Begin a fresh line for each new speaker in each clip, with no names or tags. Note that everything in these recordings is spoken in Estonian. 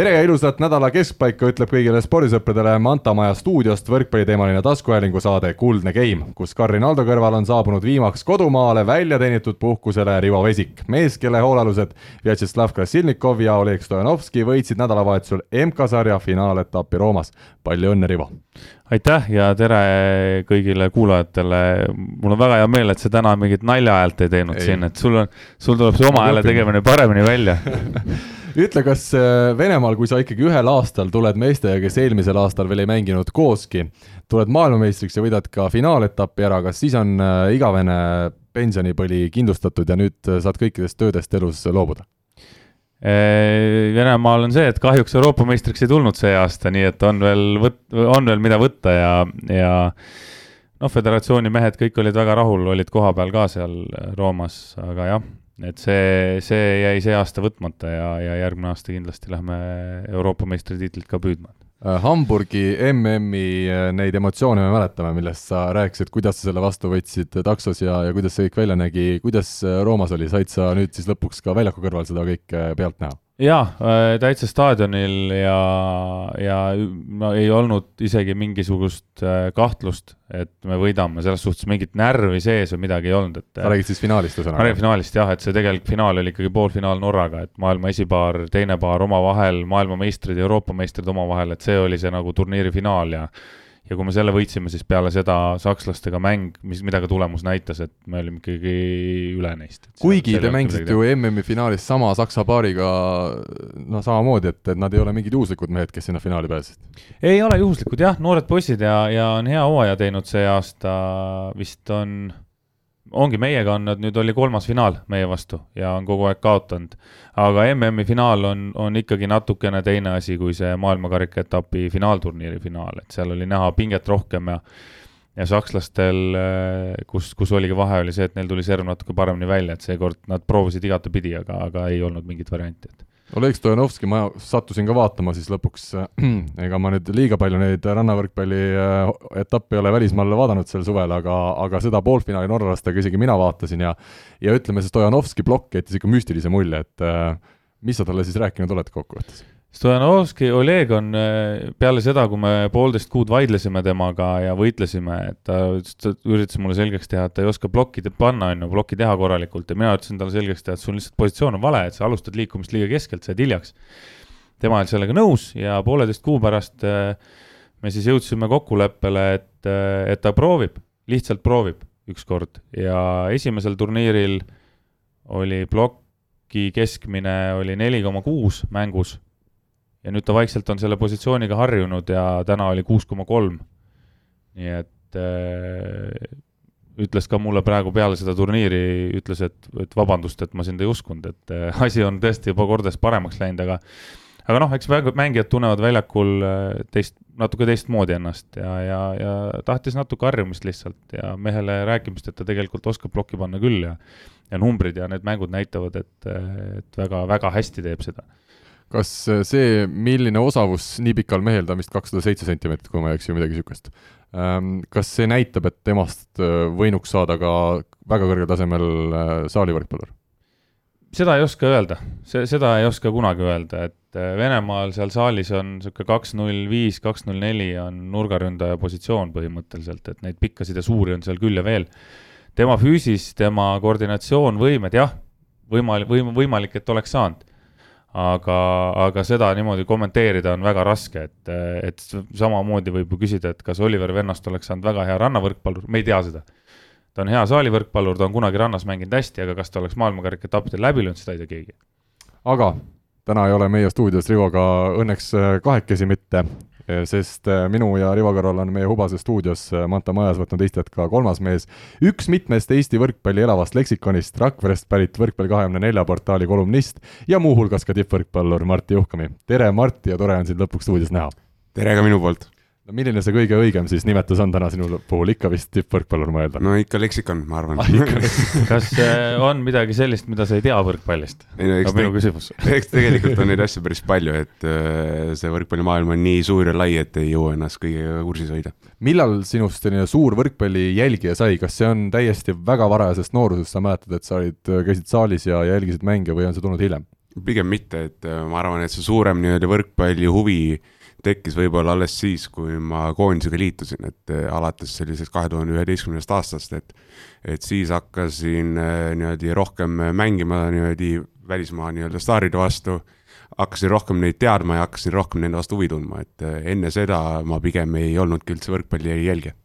tere ja ilusat nädala keskpaika ütleb kõigile spordisõpradele Manta Maja stuudiost võrkpalliteemaline taskuhäälingu saade Kuldne Game, kus Karin Aldo kõrval on saabunud viimaks kodumaale välja teenitud puhkusele Rivo Vesik. mees, kelle hoolealused Vjatšeslav Krasilnikov ja Oleg Stojanovski võitsid nädalavahetusel MK-sarja finaaletappi Roomas. palju õnne, Rivo!
aitäh ja tere kõigile kuulajatele. mul on väga hea meel, et sa täna mingit naljahäält ei teinud ei. siin, et sul on, sul tuleb see oma hääle tegemine paremini välja
ütle, kas äh, Venemaal, kui sa ikkagi ühel aastal tuled meestega, kes eelmisel aastal veel ei mänginud kooski, tuled maailmameistriks ja võidad ka finaaletappi ära, kas siis on äh, igavene pensionipõli kindlustatud ja nüüd äh, saad kõikidest töödest elus loobuda?
Venemaal on see, et kahjuks Euroopa meistriks ei tulnud see aasta, nii et on veel võt-, on veel mida võtta ja, ja noh, föderatsiooni mehed kõik olid väga rahul, olid kohapeal ka seal Roomas, aga jah, et see, see jäi see aasta võtmata ja, ja järgmine aasta kindlasti lähme Euroopa meistritiitlit ka püüdma.
Äh, Hamburgi MM-i äh, neid emotsioone me mäletame, millest sa rääkisid, kuidas sa selle vastu võtsid taksos ja, ja kuidas see kõik välja nägi, kuidas äh, Roomas oli, said sa nüüd siis lõpuks ka väljaku kõrval seda kõike pealt näha?
Jaa, äh, täitsa staadionil ja, ja no ei olnud isegi mingisugust äh, kahtlust, et me võidame, selles suhtes mingit närvi sees või midagi ei olnud, et.
sa räägid siis finaalist ühesõnaga?
ma räägin finaalist jah, et see tegelikult finaal oli ikkagi poolfinaal Norraga, et maailma esipaar, teine paar omavahel, maailmameistrid ja Euroopa meistrid omavahel, et see oli see nagu turniiri finaal ja ja kui me selle võitsime, siis peale seda sakslastega mäng, mis, mida ka tulemus näitas, et me olime ikkagi üle neist.
kuigi te mängisite ju MM-i finaalis sama Saksa paariga noh, samamoodi, et, et nad ei ole mingid juhuslikud mehed, kes sinna finaali pääsesid?
ei ole juhuslikud jah, noored poisid ja, ja on hea hooaja teinud see aasta, vist on ongi meiega on nad, nüüd oli kolmas finaal meie vastu ja on kogu aeg kaotanud. aga MM-i finaal on, on ikkagi natukene teine asi kui see maailmakarika etapi finaalturniiri finaal, et seal oli näha pinget rohkem ja ja sakslastel, kus, kus oligi vahe, oli see, et neil tuli serv natuke paremini välja, et seekord nad proovisid igatepidi, aga, aga ei olnud mingit varianti, et
Oleg Stojanovski, ma sattusin ka vaatama siis lõpuks, ega ma nüüd liiga palju neid rannavõrkpalli äh, etappe ei ole välismaal vaadanud sel suvel, aga, aga seda poolfinaali norralastega isegi mina vaatasin ja ja ütleme, see Stojanovski plokk jättis ikka müstilise mulje, et äh, mis sa talle siis rääkinud oled kokkuvõttes?
Stojanovski, Oleg on äh, peale seda, kui me poolteist kuud vaidlesime temaga ja võitlesime, et ta, ta üritas mulle selgeks teha, et ta ei oska plokki panna, on ju, plokki teha korralikult ja mina ütlesin talle selgeks teha, et sul lihtsalt positsioon on vale, et sa alustad liikumist liiga keskelt, sa jääd hiljaks. tema oli sellega nõus ja pooleteist kuu pärast äh, me siis jõudsime kokkuleppele, et, äh, et ta proovib, lihtsalt proovib ükskord ja esimesel turniiril oli ploki keskmine oli neli koma kuus mängus ja nüüd ta vaikselt on selle positsiooniga harjunud ja täna oli kuus koma kolm. nii et äh, ütles ka mulle praegu peale seda turniiri, ütles, et, et vabandust, et ma sind ei uskunud, et äh, asi on tõesti juba kordades paremaks läinud, aga aga noh, eks mängijad tunnevad väljakul äh, teist, natuke teistmoodi ennast ja, ja, ja tahtis natuke harjumist lihtsalt ja mehele rääkimist, et ta tegelikult oskab plokki panna küll ja ja numbrid ja need mängud näitavad, et, et väga-väga hästi teeb seda
kas äh, see, milline osavus nii pikal mehel, ta on vist kakssada seitse sentimeetrit, kui ma ei eksi, midagi niisugust, ähm, kas see näitab, et temast äh, võinuks saada ka väga kõrgel tasemel äh, saalivõrkpallur?
seda ei oska öelda, see, seda ei oska kunagi öelda, et Venemaal seal saalis on niisugune kaks null viis, kaks null neli on nurgaründaja positsioon põhimõtteliselt, et neid pikkasid ja suuri on seal küll ja veel. tema füüsis, tema koordinatsioon, võimed, jah, võimalik, võim-, võimalik, et oleks saanud aga, aga seda niimoodi kommenteerida on väga raske, et, et samamoodi võib ju küsida, et kas Oliver Vennast oleks saanud väga hea rannavõrkpallur, me ei tea seda. ta on hea saalivõrkpallur, ta on kunagi rannas mänginud hästi, aga kas ta oleks maailmakarika etappidel läbi löönud, seda ei tea keegi.
aga täna ei ole meie stuudios Rivoga õnneks kahekesi mitte, sest eh, minu ja Rivo kõrval on meie Hubase stuudios eh, Manta Majas võtnud istet ka kolmas mees, üks mitmest Eesti võrkpalli elavast leksikonist, Rakverest pärit Võrkpall24 portaali kolumnist ja muuhulgas ka tippvõrkpallur Martti Juhkami. tere, Martti, ja tore on sind lõpuks stuudios näha!
tere ka minu poolt!
No milline see kõige õigem siis nimetus on täna sinu puhul, ikka vist tippvõrkpallur ma eeldan?
no ikka leksikon, ma arvan
kas äh, on midagi sellist, mida sa ei tea võrkpallist?
ei no eks,
minu küsimus.
eks tegelikult on neid asju päris palju, et äh, see võrkpallimaailm on nii suur ja lai, et ei jõua ennast kõigega kursis hoida.
millal sinust selline suur võrkpalli jälgija sai, kas see on täiesti väga varajasest noorusest, sa mäletad, et sa olid, käisid saalis ja jälgisid mänge või on see tulnud hiljem?
pigem mitte, et äh, ma arvan, et see suurem nii-öelda võrkpalli huvi tekkis võib-olla alles siis, kui ma koondisega liitusin, et äh, alates sellisest kahe tuhande üheteistkümnendast aastast, et et siis hakkasin äh, niimoodi rohkem mängima niimoodi välismaa nii-öelda staaride vastu, hakkasin rohkem neid teadma ja hakkasin rohkem nende vastu huvi tundma, et enne seda ma pigem ei olnudki üldse võrkpalli jälgija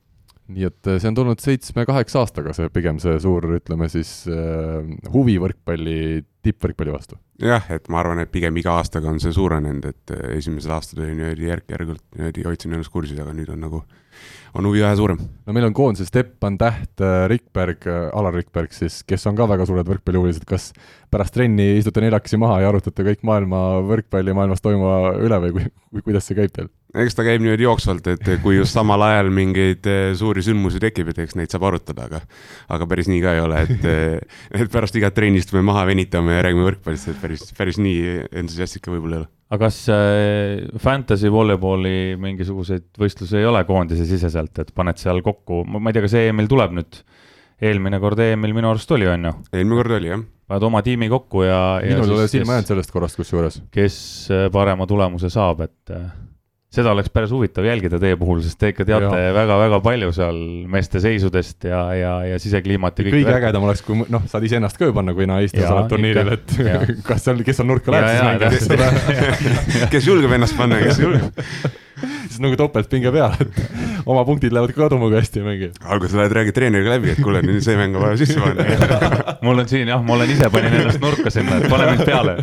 nii et see on tulnud seitsme-kaheksa aastaga, see pigem see suur, ütleme siis äh, huvi võrkpalli, tippvõrkpalli vastu
jah, et ma arvan, et pigem iga aastaga on see suurenenud, et eh, esimesed aastad oli niimoodi järk-järgult niimoodi hoidsin ennast kursis, aga nüüd on nagu, on huvi vähe suurem.
no meil on koondises Teppan, Täht, eh, Rikberg, eh, Alar Rikberg siis, kes on ka väga suured võrkpallihuvilised, kas pärast trenni istute neljakesi maha ja arutate kõik maailma võrkpalli maailmas toimuva üle või kui, kuidas see käib teil?
Eks ta käib niimoodi jooksvalt, et kui just samal ajal mingeid eh, suuri sündmusi tekib, et eks neid saab arutada, aga aga päris nii ka ei ole, et eh, et pärast igat trenni istume maha, venitame ja räägime võrkpallist, et päris, päris nii entusiastlik võib-olla ei ole.
aga kas äh, fantasy voleyballi mingisuguseid võistlusi ei ole koondise siseselt, et paned seal kokku, ma ei tea, kas EM-il tuleb nüüd? eelmine kord EM-il minu arust oli, on ju?
eelmine kord oli, jah
paned oma tiimi kokku ja.
minul ei ole silma jäänud sellest korrast kusjuures.
kes parema tulemuse saab, et seda oleks päris huvitav jälgida teie puhul, sest te ikka teate väga-väga palju seal meeste seisudest ja, ja, ja sisekliimat ja
kõik. kõige ägedam oleks, kui noh, saad iseennast ka ju panna, kui naistel sa oled turniiril, et ja. kas seal, kes on nurka läheb, siis
mängib. kes julgeb ennast panna kes julgeb
siis nagu topeltpinge peal, et oma punktid lähevad ka kaduma, kui hästi ei mängi.
alguses lähed, räägid treeneriga läbi, et kuule, nüüd see mäng on vaja sisse panna
mul on siin jah, ma olen ise panin ennast nurka sinna, et pane mind peale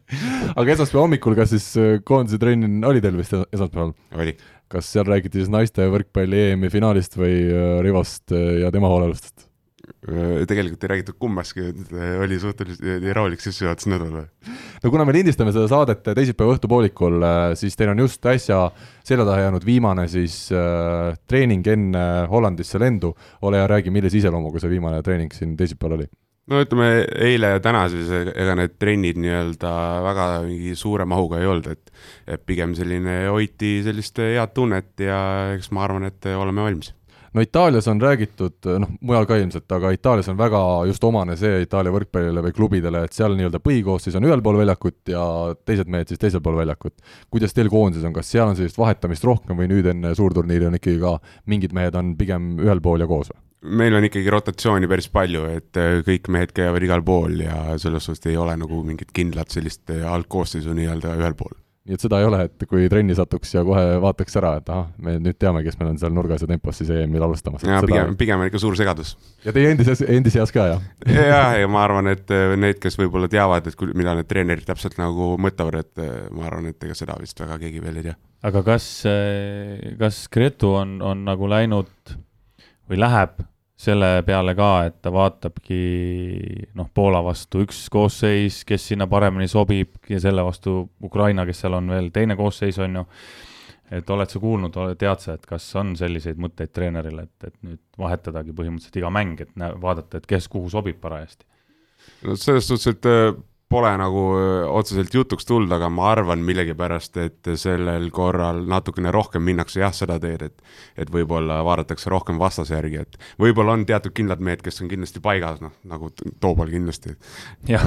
aga esmaspäeva hommikul, kas siis äh, koondise trenn oli teil vist esmaspäeval?
oli.
kas seal räägiti siis naiste võrkpalli EM-i finaalist või äh, Rivost äh, ja tema hoolealustest?
Äh, tegelikult ei räägitud kummastki, äh, oli suhteliselt rahulik sissejuhatus nädal.
no kuna me lindistame seda saadet teisipäeva õhtupoolikul, äh, siis teil on just äsja selja taha jäänud viimane siis äh, treening enne Hollandisse lendu. ole hea, räägi, millise iseloomuga see viimane treening siin teisipäeval oli?
no ütleme, eile ja täna siis ega need trennid nii-öelda väga mingi suure mahuga ei olnud, et et pigem selline hoiti sellist head tunnet ja eks ma arvan, et oleme valmis
no Itaalias on räägitud, noh, mujal ka ilmselt, aga Itaalias on väga just omane see Itaalia võrkpallile või klubidele, et seal nii-öelda põhikoosseis on ühel pool väljakut ja teised mehed siis teisel pool väljakut. kuidas teil koondises on, kas seal on sellist vahetamist rohkem või nüüd enne suurturniiri on ikkagi ka mingid mehed on pigem ühel pool ja koos või?
meil on ikkagi rotatsiooni päris palju, et äh, kõik mehed käivad igal pool ja selles suhtes ei ole nagu mingit kindlat sellist äh, algkoosseisu nii-öelda ühel pool
nii et seda ei ole, et kui trenni satuks ja kohe vaataks ära, et ahah, me nüüd teame, kes meil on seal nurgas ja tempos siis EM-il alustamas.
jaa, pigem, pigem on ikka suur segadus.
ja teie endi seas, endi seas ka, jah?
jah, ja ma arvan, et äh, need, kes võib-olla teavad, et mida need treenerid täpselt nagu mõtlevad, et äh, ma arvan, et ega seda vist väga keegi veel ei tea.
aga kas, äh, kas Gretu on, on nagu läinud või läheb selle peale ka, et ta vaatabki noh, Poola vastu üks koosseis, kes sinna paremini sobib ja selle vastu Ukraina, kes seal on veel teine koosseis, on ju. et oled sa kuulnud, tead sa, et kas on selliseid mõtteid treenerile, et, et nüüd vahetadagi põhimõtteliselt iga mäng, et näe, vaadata, et kes kuhu sobib parajasti?
no selles suhtes, et äh, pole nagu otseselt jutuks tulnud, aga ma arvan millegipärast, et sellel korral natukene rohkem minnakse jah, seda teed, et et võib-olla vaadatakse rohkem vastase järgi, et võib-olla on teatud kindlad mehed, kes on kindlasti paigas, noh, nagu Toobal kindlasti.
jah,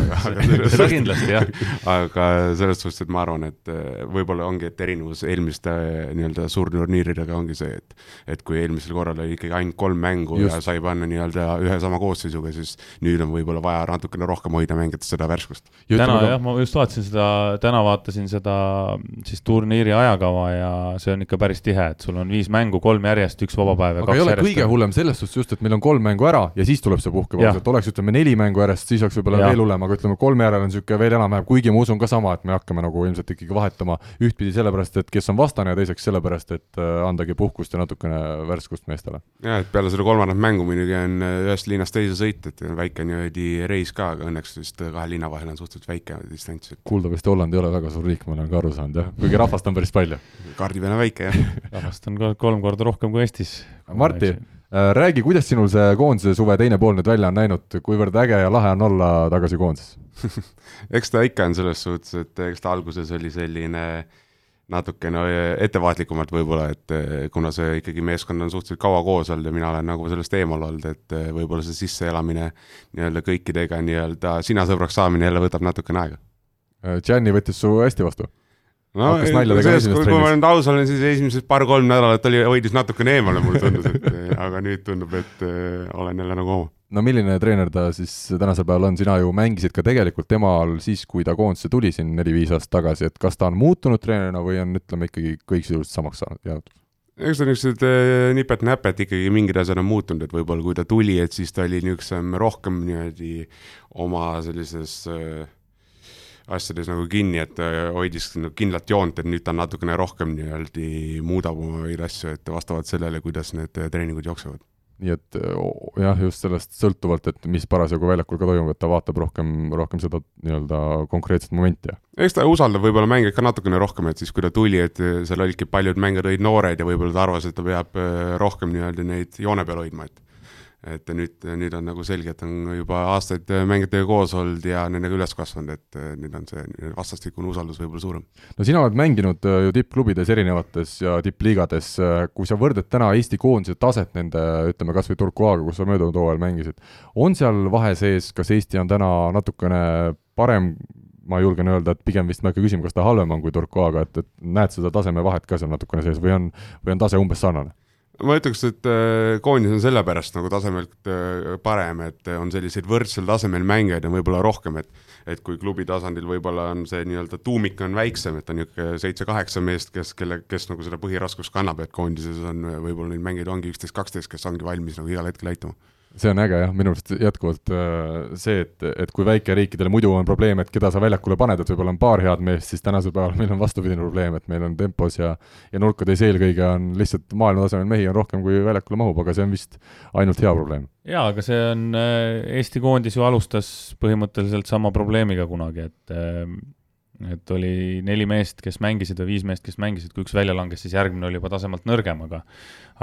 seda kindlasti, jah.
aga selles suhtes, et ma arvan, et võib-olla ongi, et erinevus eelmiste nii-öelda suurturniiridega ongi see, et et kui eelmisel korral oli ikkagi ainult kolm mängu Just. ja sai panna nii-öelda ühe sama koosseisuga, siis nüüd on võib-olla vaja natukene rohkem hoida mängides seda värskust
täna jah, ma just vaatasin seda, täna vaatasin seda siis turniiri ajakava ja see on ikka päris tihe, et sul on viis mängu, kolm järjest, üks vaba päev
ja aga kaks ei ole järjest. kõige hullem selles suhtes just, et meil on kolm mängu ära ja siis tuleb see puhkepaus, et oleks, ütleme, neli mängu järjest, siis oleks võib-olla veel hullem, aga ütleme, kolme järel on niisugune veel enam-vähem, kuigi ma usun ka sama, et me hakkame nagu ilmselt ikkagi vahetama ühtpidi sellepärast, et kes on vastane ja teiseks sellepärast, et äh, andagi puhkust ja natukene värskust meestele.
jah, et peale seda kolmandat mängu muidugi on äh, ühest linnast teise sõit, et väike niimoodi reis ka, aga õnneks vist kahe linna vahel on suht suhteliselt väike distants.
kuuldavasti Holland ei ole väga suur riik, ma olen ka aru saanud jah, kuigi rahvast on päris palju.
peal on väike jah.
rahvast on kolm korda rohkem kui Eestis.
Martti, äh, räägi, kuidas sinul see koondise suve teine pool nüüd välja on näinud, kuivõrd äge ja lahe on olla tagasi koondises
eks ta ikka on selles suhtes, et eks ta alguses oli selline natukene ettevaatlikumalt võib-olla, et eh, kuna see ikkagi meeskond on suhteliselt kaua koos olnud ja mina olen nagu sellest eemal olnud, et eh, võib-olla see sisseelamine nii-öelda kõikidega nii-öelda sina sõbraks saamine jälle võtab natukene aega.
Gianni võttis su hästi vastu?
no sellest, kui, kui ma nüüd aus olen, siis esimesed paar-kolm nädalat oli, hoidis natukene eemale, mulle tundus, et aga nüüd tundub, et olen jälle nagu oma
no milline treener ta siis tänasel päeval on, sina ju mängisid ka tegelikult temal siis, kui ta koondisse tuli siin neli-viis aastat tagasi, et kas ta on muutunud treenerina või on, ütleme ikkagi kõik sisuliselt samaks saanud, jäänud?
eks ta niisugused äh, nipet-näpet ikkagi mingid asjad on muutunud, et võib-olla kui ta tuli, et siis ta oli niisugusem rohkem niimoodi oma sellises äh, asjades nagu kinni, et äh, hoidis nagu kindlat joont, et nüüd ta natukene rohkem nii-öelda muudab oma asju, et vastavalt sellele, kuidas need treeningud jooksevad
nii et jah, just sellest sõltuvalt, et mis parasjagu väljakul ka toimub, et ta vaatab rohkem, rohkem seda nii-öelda konkreetset momenti.
eks ta usaldab võib-olla mängijaid ka natukene rohkem, et siis kui ta tuli, et seal olidki paljud mängijad olid noored ja võib-olla ta arvas, et ta peab rohkem nii-öelda neid joone peal hoidma, et et nüüd, nüüd on nagu selge, et on juba aastaid mängijatega koos olnud ja nendega üles kasvanud, et nüüd on see vastastikune usaldus võib-olla suurem.
no sina oled mänginud äh, ju tippklubides erinevates ja tippliigades, äh, kui sa võrdled täna Eesti koondise taset nende, ütleme kas või Turkuaaga, kus sa möödunud hooajal mängisid, on seal vahe sees, kas Eesti on täna natukene parem ma julgen öelda, et pigem vist ma ei hakka küsima, kas ta halvem on kui Turkuaaga, et, et näed seda tasemevahet ka seal natukene sees või on, või on tase umbes sarnane?
Ma ütleks, et äh, koondis on sellepärast nagu tasemelt äh, parem, et on selliseid võrdsel tasemel mängijaid on võib-olla rohkem, et et kui klubi tasandil võib-olla on see nii-öelda tuumik on väiksem, et on niisugune seitse-kaheksa meest, kes, kelle, kes nagu seda põhiraskust kannab, et koondises on võib-olla neid mängijaid ongi üksteist, kaksteist, kes ongi valmis nagu igal hetkel aitama
see on äge jah, minu arust jätkuvalt äh, see, et, et kui väikeriikidel muidu on probleem, et keda sa väljakule paned, et võib-olla on paar head meest, siis tänasel päeval meil on vastupidine probleem, et meil on tempos ja ja nurkades eelkõige on lihtsalt maailmatasemel mehi on rohkem, kui väljakule mahub, aga see on vist ainult hea probleem.
jaa, aga see on, äh, Eesti koondis ju alustas põhimõtteliselt sama probleemiga kunagi, et äh, et oli neli meest, kes mängisid või viis meest, kes mängisid, kui üks välja langes, siis järgmine oli juba tasemelt nõrgem, aga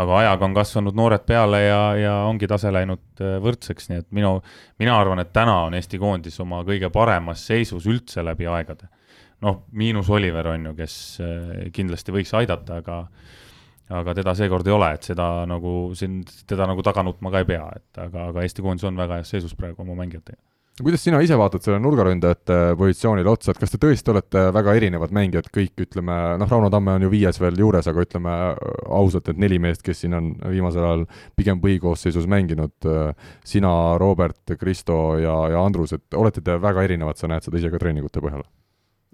aga ajaga on kasvanud noored peale ja, ja ongi tase läinud äh, võrdseks, nii et minu, mina arvan, et täna on Eesti koondis oma kõige paremas seisus üldse läbi aegade. noh, miinus Oliver on ju, kes äh, kindlasti võiks aidata, aga aga teda seekord ei ole, et seda nagu siin, teda nagu taga nutma ka ei pea, et aga, aga Eesti koondis on väga heas seisus praegu oma mängijatega
kuidas sina ise vaatad selle nurgaründajate positsioonile otsa, et kas te tõesti olete väga erinevad mängijad kõik, ütleme, noh, Rauno Tamme on ju viies veel juures, aga ütleme ausalt, et neli meest, kes siin on viimasel ajal pigem põhikoosseisus mänginud, sina, Robert, Kristo ja, ja Andrus, et olete te väga erinevad, sa näed seda ise ka treeningute põhjal?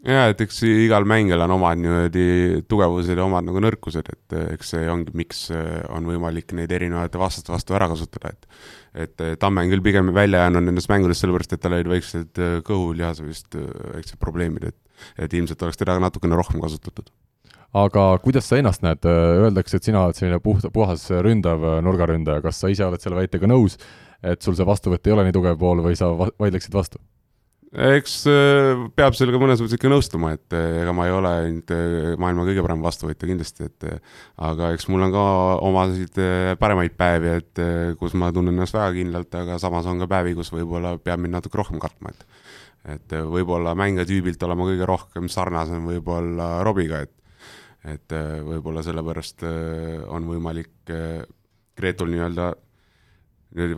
jaa, et eks igal mängijal on omad niimoodi tugevused ja omad nagu nõrkused, et eks see ongi, miks on võimalik neid erinevate vastaste vastu ära kasutada, et et Tamme on küll pigem välja jäänud nendest mängudest, sellepärast et tal olid väiksed kõhulihase vist väiksed probleemid, et et ilmselt oleks teda natukene rohkem kasutatud.
Aga kuidas sa ennast näed, öeldakse, et sina oled selline puht, puhas ründav nurgaründaja, kas sa ise oled selle väitega nõus, et sul see vastuvõtt ei ole nii tugev pool või sa vaidleksid vastu?
Eks äh, peab sellega mõnes mõttes ikka nõustuma, et äh, ega ma ei ole ainult äh, maailma kõige parem vastuvõtja kindlasti, et aga eks mul on ka omasid paremaid päevi, et kus ma tunnen ennast väga kindlalt, aga samas on ka päevi, kus võib-olla peab mind natuke rohkem kartma, et et võib-olla mängijatüübilt olema kõige rohkem sarnasem võib-olla Robiga, et et võib-olla sellepärast on võimalik Gretul nii-öelda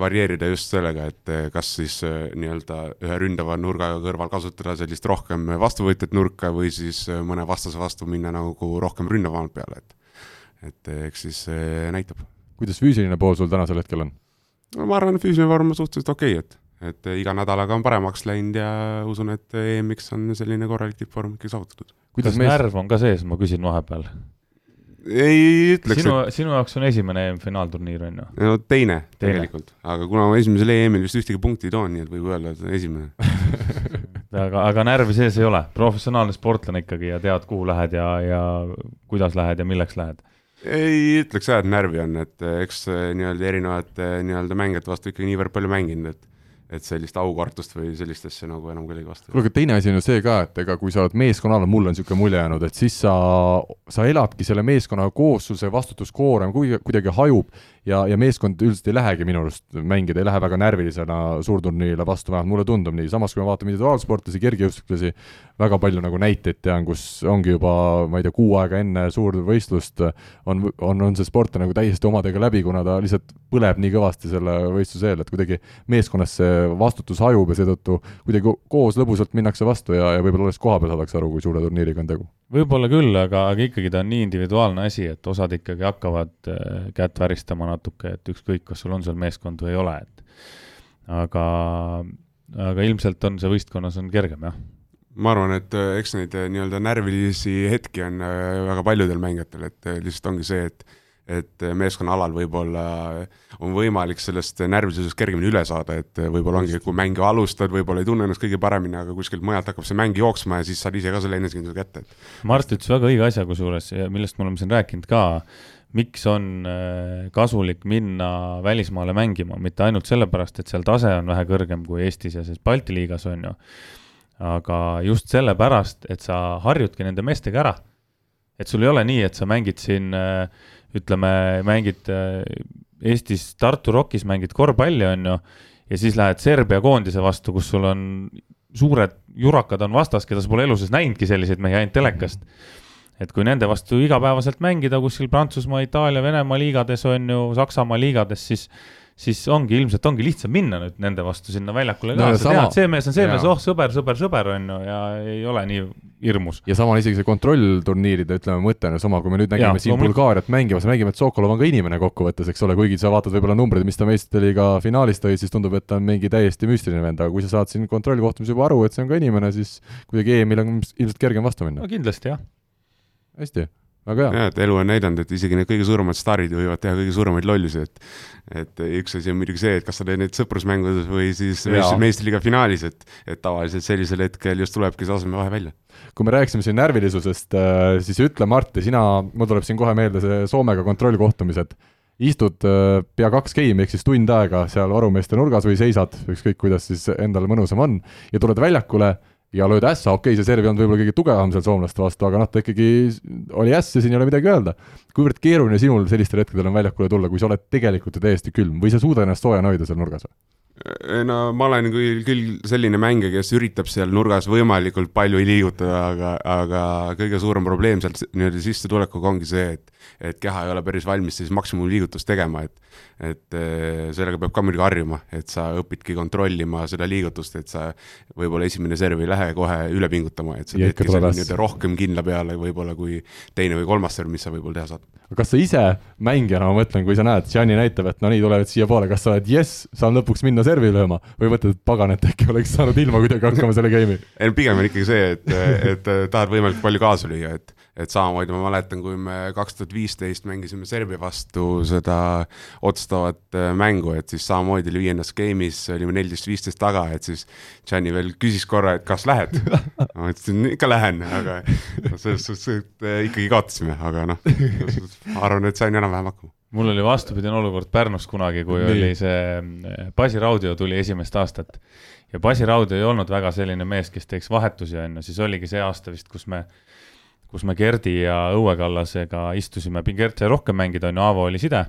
varieerida just sellega, et eh, kas siis eh, nii-öelda ühe ründava nurga kõrval kasutada sellist rohkem vastuvõtjat nurka või siis eh, mõne vastase vastu minna nagu rohkem ründavamalt peale, et et eks siis näitab.
kuidas füüsiline pool sul tänasel hetkel on?
no ma arvan, et füüsiline vorm on suhteliselt okei okay,, et et iga nädalaga on paremaks läinud ja usun, et EM-iks on selline korralik tippvorm ikkagi saavutatud.
kuidas mees... närv on ka sees, ma küsin vahepeal
ei ütleks.
sinu et..., sinu jaoks on esimene EM-finaalturniir, on ju?
no teine, teine. tegelikult, aga kuna ma esimesel EM-il vist ühtegi punkti ei toonud, nii et võib öelda, et esimene
aga, aga närvi sees ei ole, professionaalne sportlane ikkagi ja tead, kuhu lähed ja, ja kuidas lähed ja milleks lähed?
ei ütleks jah, et närvi on, et eks nii-öelda erinevate nii-öelda mängijate vastu ikkagi niivõrd palju mänginud, et et sellist aukartust või sellist asja nagu enam kellegi vastu.
kuule, aga teine asi on ju see ka, et ega kui sa oled meeskonnal, mul on niisugune mulje jäänud, et siis sa, sa eladki selle meeskonna koossuse vastutuskoorem kuidagi, kuidagi hajub ja, ja meeskond üldiselt ei lähegi minu arust mängida, ei lähe väga närvilisena suurturniirile vastu, vähemalt mulle tundub nii, samas kui me vaatame individuaalsportlasi, kergejõustiklasi, väga palju nagu näiteid tean, kus ongi juba, ma ei tea, kuu aega enne suurvõistlust on, on, on see sportlane nagu täiesti omadega läbi, kuna ta lihtsalt põleb nii kõvasti selle võistluse eel, et kuidagi meeskonnas see vastutus hajub ja seetõttu kuidagi koos lõbusalt minnakse vastu ja, ja võib-olla alles koha peal saadakse aru, kui suure turniiriga on tegu.
võib-olla küll, aga, aga ikkagi ta on nii individuaalne asi, et osad ikkagi hakkavad äh, kätt väristama natuke, et ükskõik, kas sul on seal meeskond või ei ole, et aga, aga ilmselt on see võistkonnas on kergem, jah
ma arvan, et äh, eks neid äh, nii-öelda närvilisi hetki on väga paljudel mängijatel, et lihtsalt ongi see, et et meeskonna alal võib-olla on võimalik sellest närvilisusest kergemini üle saada, et võib-olla ongi, kui mängu alustad, võib-olla ei tunne ennast kõige paremini, aga kuskilt mujalt hakkab see mäng jooksma ja siis saad ise ka selle enesekindluse kätte.
Mart ütles väga õige asja kusjuures, millest me oleme siin rääkinud ka, miks on äh, kasulik minna välismaale mängima, mitte ainult sellepärast, et seal tase on vähe kõrgem kui Eestis ja siis Balti liigas on ju, aga just sellepärast, et sa harjudki nende meestega ära. et sul ei ole nii, et sa mängid siin äh, ütleme, mängid äh, Eestis Tartu Rockis mängid korvpalli, on ju, ja siis lähed Serbia koondise vastu, kus sul on suured jurakad on vastas, keda sa pole elu sees näinudki selliseid mehi ainult telekast. Et kui nende vastu igapäevaselt mängida kuskil Prantsusmaa, Itaalia, Venemaa liigades on ju, Saksamaa liigades, siis siis ongi ilmselt ongi lihtsam minna nüüd nende vastu sinna väljakule no, ka, sa sama... tead, see mees on see ja. mees, oh sõber, sõber, sõber on ju ja ei ole nii hirmus.
ja sama on isegi see kontrollturniiride, ütleme, mõte on ju sama, kui me nüüd nägime ja, siin Bulgaariat mängimas, mängime, et Sokolov on ka inimene kokkuvõttes, eks ole, kuigi sa vaatad võib-olla numbreid, mis ta meistrite liiga finaalis tõi, siis tundub, et ta on mingi täiesti müstiline vend, aga kui sa saad siin kontrollkohtumisel juba aru, et see on ka inimene, siis kuidagi EM-il on ilmselt kergem vastu minna.
no kindlasti, jah.
Hästi väga hea.
jah, et elu on näidanud, et isegi need kõige suuremad staarid võivad teha kõige suuremaid lollusi, et et üks asi on muidugi see, et kas sa teed neid sõprusmängudes või siis meistriliiga finaalis, et et tavaliselt sellisel hetkel just tulebki see asemevahe välja.
kui me rääkisime siin närvilisusest, äh, siis ütle, Martti, sina, mul tuleb siin kohe meelde see Soomega kontrollkohtumised, istud äh, pea kaks game'i ehk siis tund aega seal varumeeste nurgas või seisad, ükskõik kuidas siis endale mõnusam on, ja tuled väljakule ja lööd ässa, okei okay,, see serv ei olnud võib-olla kõige tugevam seal soomlaste vastu, aga noh, ta ikkagi oli äss ja siin ei ole midagi öelda. kuivõrd keeruline sinul sellistel hetkedel on väljakule tulla, kui sa oled tegelikult ju täiesti külm või sa suudad ennast soojana hoida seal nurgas või?
no ma olen küll, küll selline mängija, kes üritab seal nurgas võimalikult palju liigutada, aga, aga kõige suurem probleem sealt nii-öelda sissetulekuga ongi see, et et keha ei ole päris valmis siis maksimumliigutust tegema, et et eh, sellega peab ka muidugi harjuma, et sa õpidki kontrollima seda liigutust, et sa võib-olla esimene serv ei lähe kohe üle pingutama, et sa teedki selle nii-öelda rohkem kindla peale võib-olla kui teine või kolmas serv, mis sa võib-olla teha saad.
kas sa ise mängijana, ma mõtlen, kui sa näed, Gianni näitab, et no nii, tulevad siiapoole, kas sa oled jess, saan lõpuks minna servi lööma või mõtled, et pagan, et äkki oleks saanud ilma kuidagi hakkama selle game'i?
ei, pigem on ikkagi see, et, et tahad võimalikult palju kaasa lüüa, et et samamoodi ma mäletan, kui me kaks tuhat viisteist mängisime Serbia vastu seda otsustavat äh, mängu, et siis samamoodi oli viiendas game'is, olime neliteist-viisteist taga, et siis Gianni veel küsis korra, et kas lähed? Ma ütlesin, ikka lähen, aga selles suhtes, et äh, ikkagi kaotasime, aga noh, arvan, et sain enam-vähem hakkama.
Mul oli vastupidine olukord Pärnus kunagi, kui Nii. oli see äh, Basi Raudio tuli esimest aastat. Ja Basi Raudio ei olnud väga selline mees, kes teeks vahetusi, on ju, siis oligi see aasta vist, kus me kus me Gerdi ja Õue Kallasega istusime, Gert sai rohkem mängida, on ju, Aavo oli side.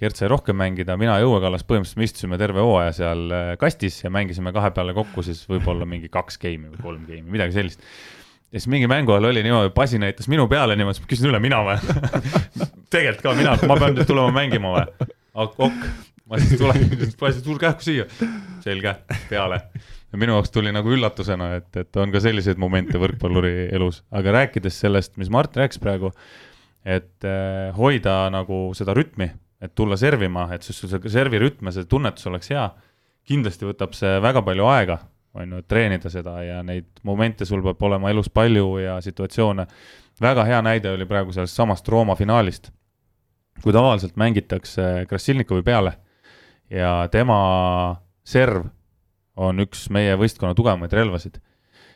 Gert sai rohkem mängida, mina ja Õue Kallas põhimõtteliselt me istusime terve hooaja seal äh, kastis ja mängisime kahe peale kokku siis võib-olla mingi kaks game'i või kolm game'i, midagi sellist. ja siis mingi mängu ajal oli niimoodi, Pasi näitas minu peale niimoodi, siis ma küsin üle, mina või tegelikult ka mina, ma pean nüüd tulema mängima või? ok, ma siis tulen, Pasi, tulge kähku siia. selge, peale minu jaoks tuli nagu üllatusena, et, et on ka selliseid momente võrkpalluri elus, aga rääkides sellest, mis Mart rääkis praegu, et eh, hoida nagu seda rütmi, et tulla servima, et sul see servirütm ja see tunnetus oleks hea, kindlasti võtab see väga palju aega, on ju, et treenida seda ja neid momente sul peab olema elus palju ja situatsioone. väga hea näide oli praegu sellest samast Rooma finaalist, kui tavaliselt mängitakse Krassilnikovi peale ja tema serv on üks meie võistkonna tugevamaid relvasid,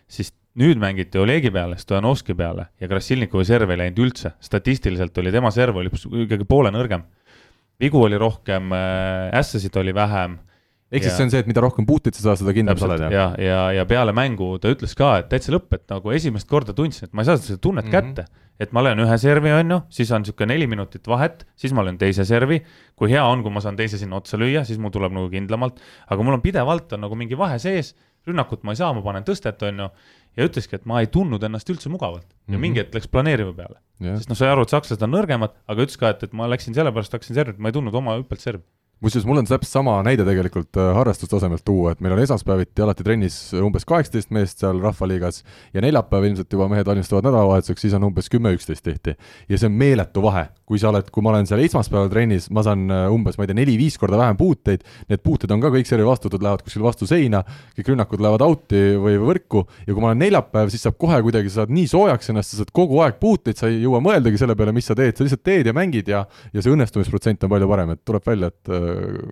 siis nüüd mängiti Olegi peale, Stojanovski peale ja Krassilnikovi serv ei läinud üldse, statistiliselt oli tema serv oli ikkagi poole nõrgem. vigu oli rohkem, äh, ässasid oli vähem
ehk siis see on see, et mida rohkem puuteid sa saad, seda kindlam sa oled,
ja, ja, ja peale mängu ta ütles ka, et täitsa lõpp, et nagu esimest korda tundsin, et ma ei saa seda tunnet mm. -hmm. kätte. et ma löön ühe servi, on ju, siis on niisugune neli minutit vahet, siis ma löön teise servi. kui hea on, kui ma saan teise sinna otsa lüüa, siis mul tuleb nagu kindlamalt, aga mul on pidevalt on nagu mingi vahe sees, rünnakut ma ei saa, ma panen tõstet, on ju. ja ütleski, et ma ei tundnud ennast üldse mugavalt ja mm. -hmm. mingi hetk läks planeeriva peale,
jah,
sest noh, sai aru, et sakslased on nõrgemad, aga ütles ka, et, et ma läksin sellepärast, hakkasin servit, ma ei tundnud oma hüppelt servi.
Kusjuures mul on täpselt sama näide tegelikult äh, harrastustasemelt tuua, et meil on esmaspäeviti alati trennis umbes kaheksateist meest seal Rahvaliigas ja neljapäev ilmselt juba mehed valmistuvad nädalavahetuseks, siis on umbes kümme-üksteist tihti. ja see on meeletu vahe, kui sa oled, kui ma olen seal esmaspäeval trennis, ma saan äh, umbes, ma ei tea, neli-viis korda vähem puuteid, need puuted on ka kõik servi vastutud, lähevad kuskil vastu seina, kõik rünnakud lähevad out'i või võrku. Ja kui ma olen neljapäev, siis saab kohe kuidagi, sa saad nii soojaks ennast, sa saad kogu aeg puuteid, sa ei jõua mõeldagi selle peale, mis sa teed, sa lihtsalt teed ja mängid ja ja see õnnestumisprotsent on palju parem, et tuleb välja, et äh,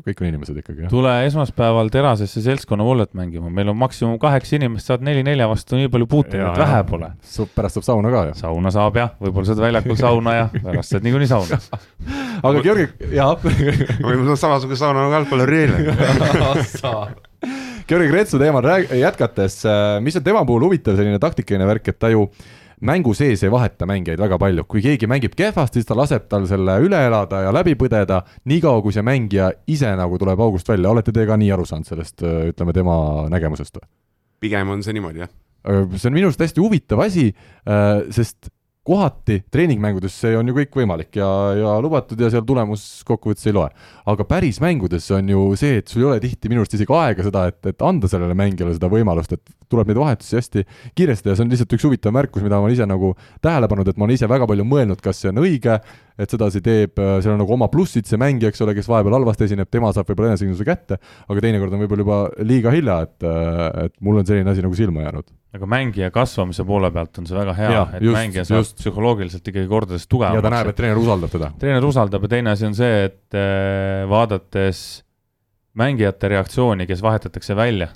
kõik on inimesed ikkagi, jah.
tule esmaspäeval Terasesse seltskonna vollet mängima, meil on maksimum kaheksa inimest, saad neli-nelja vastu nii palju puuteid, et vähe pole.
pärast saab sauna ka ju.
sauna saab jah, võib-olla saad väljakul sauna ja pärast saad niikuinii sauna.
aga Georgi, jaa.
või samasugune sauna nagu jalgpalluri eile.
Georgi Kretsu teemal rääg-, jätkates, mis on tema puhul huvitav selline taktikaline värk, et ta ju mängu sees ei vaheta mängijaid väga palju, kui keegi mängib kehvasti, siis ta laseb tal selle üle elada ja läbi põdeda, niikaua kui see mängija ise nagu tuleb august välja, olete te ka nii aru saanud sellest, ütleme tema nägemusest
pigem on see niimoodi, jah.
see on minu arust hästi huvitav asi, sest kohati treeningmängudes see on ju kõik võimalik ja, ja lubatud ja seal tulemus kokkuvõttes ei loe. aga päris mängudes on ju see, et sul ei ole tihti minu arust isegi aega seda, et, et anda sellele mängijale seda võimalust, et tuleb neid vahetusi hästi kiiresti ja see on lihtsalt üks huvitav märkus, mida ma olen ise nagu tähele pannud, et ma olen ise väga palju mõelnud, kas see on õige, et sedasi teeb, seal on nagu oma plussid, see mängija, eks ole, kes vahepeal halvasti esineb, tema saab võib-olla enesekindluse kätte, aga teinekord on võib-olla juba liiga hilja, et, et mul on selline asi nagu silma jäänud.
Aga mängija kasvamise poole pealt on see väga hea et
just,
mängija saab
just.
psühholoogiliselt ikkagi kordades
ja ta näeb,
tugevamaks
et. treener usaldab teda.
treener usaldab ja teine asi on see, et äh, vaadates mängijate reaktsiooni, kes vahetatakse välja,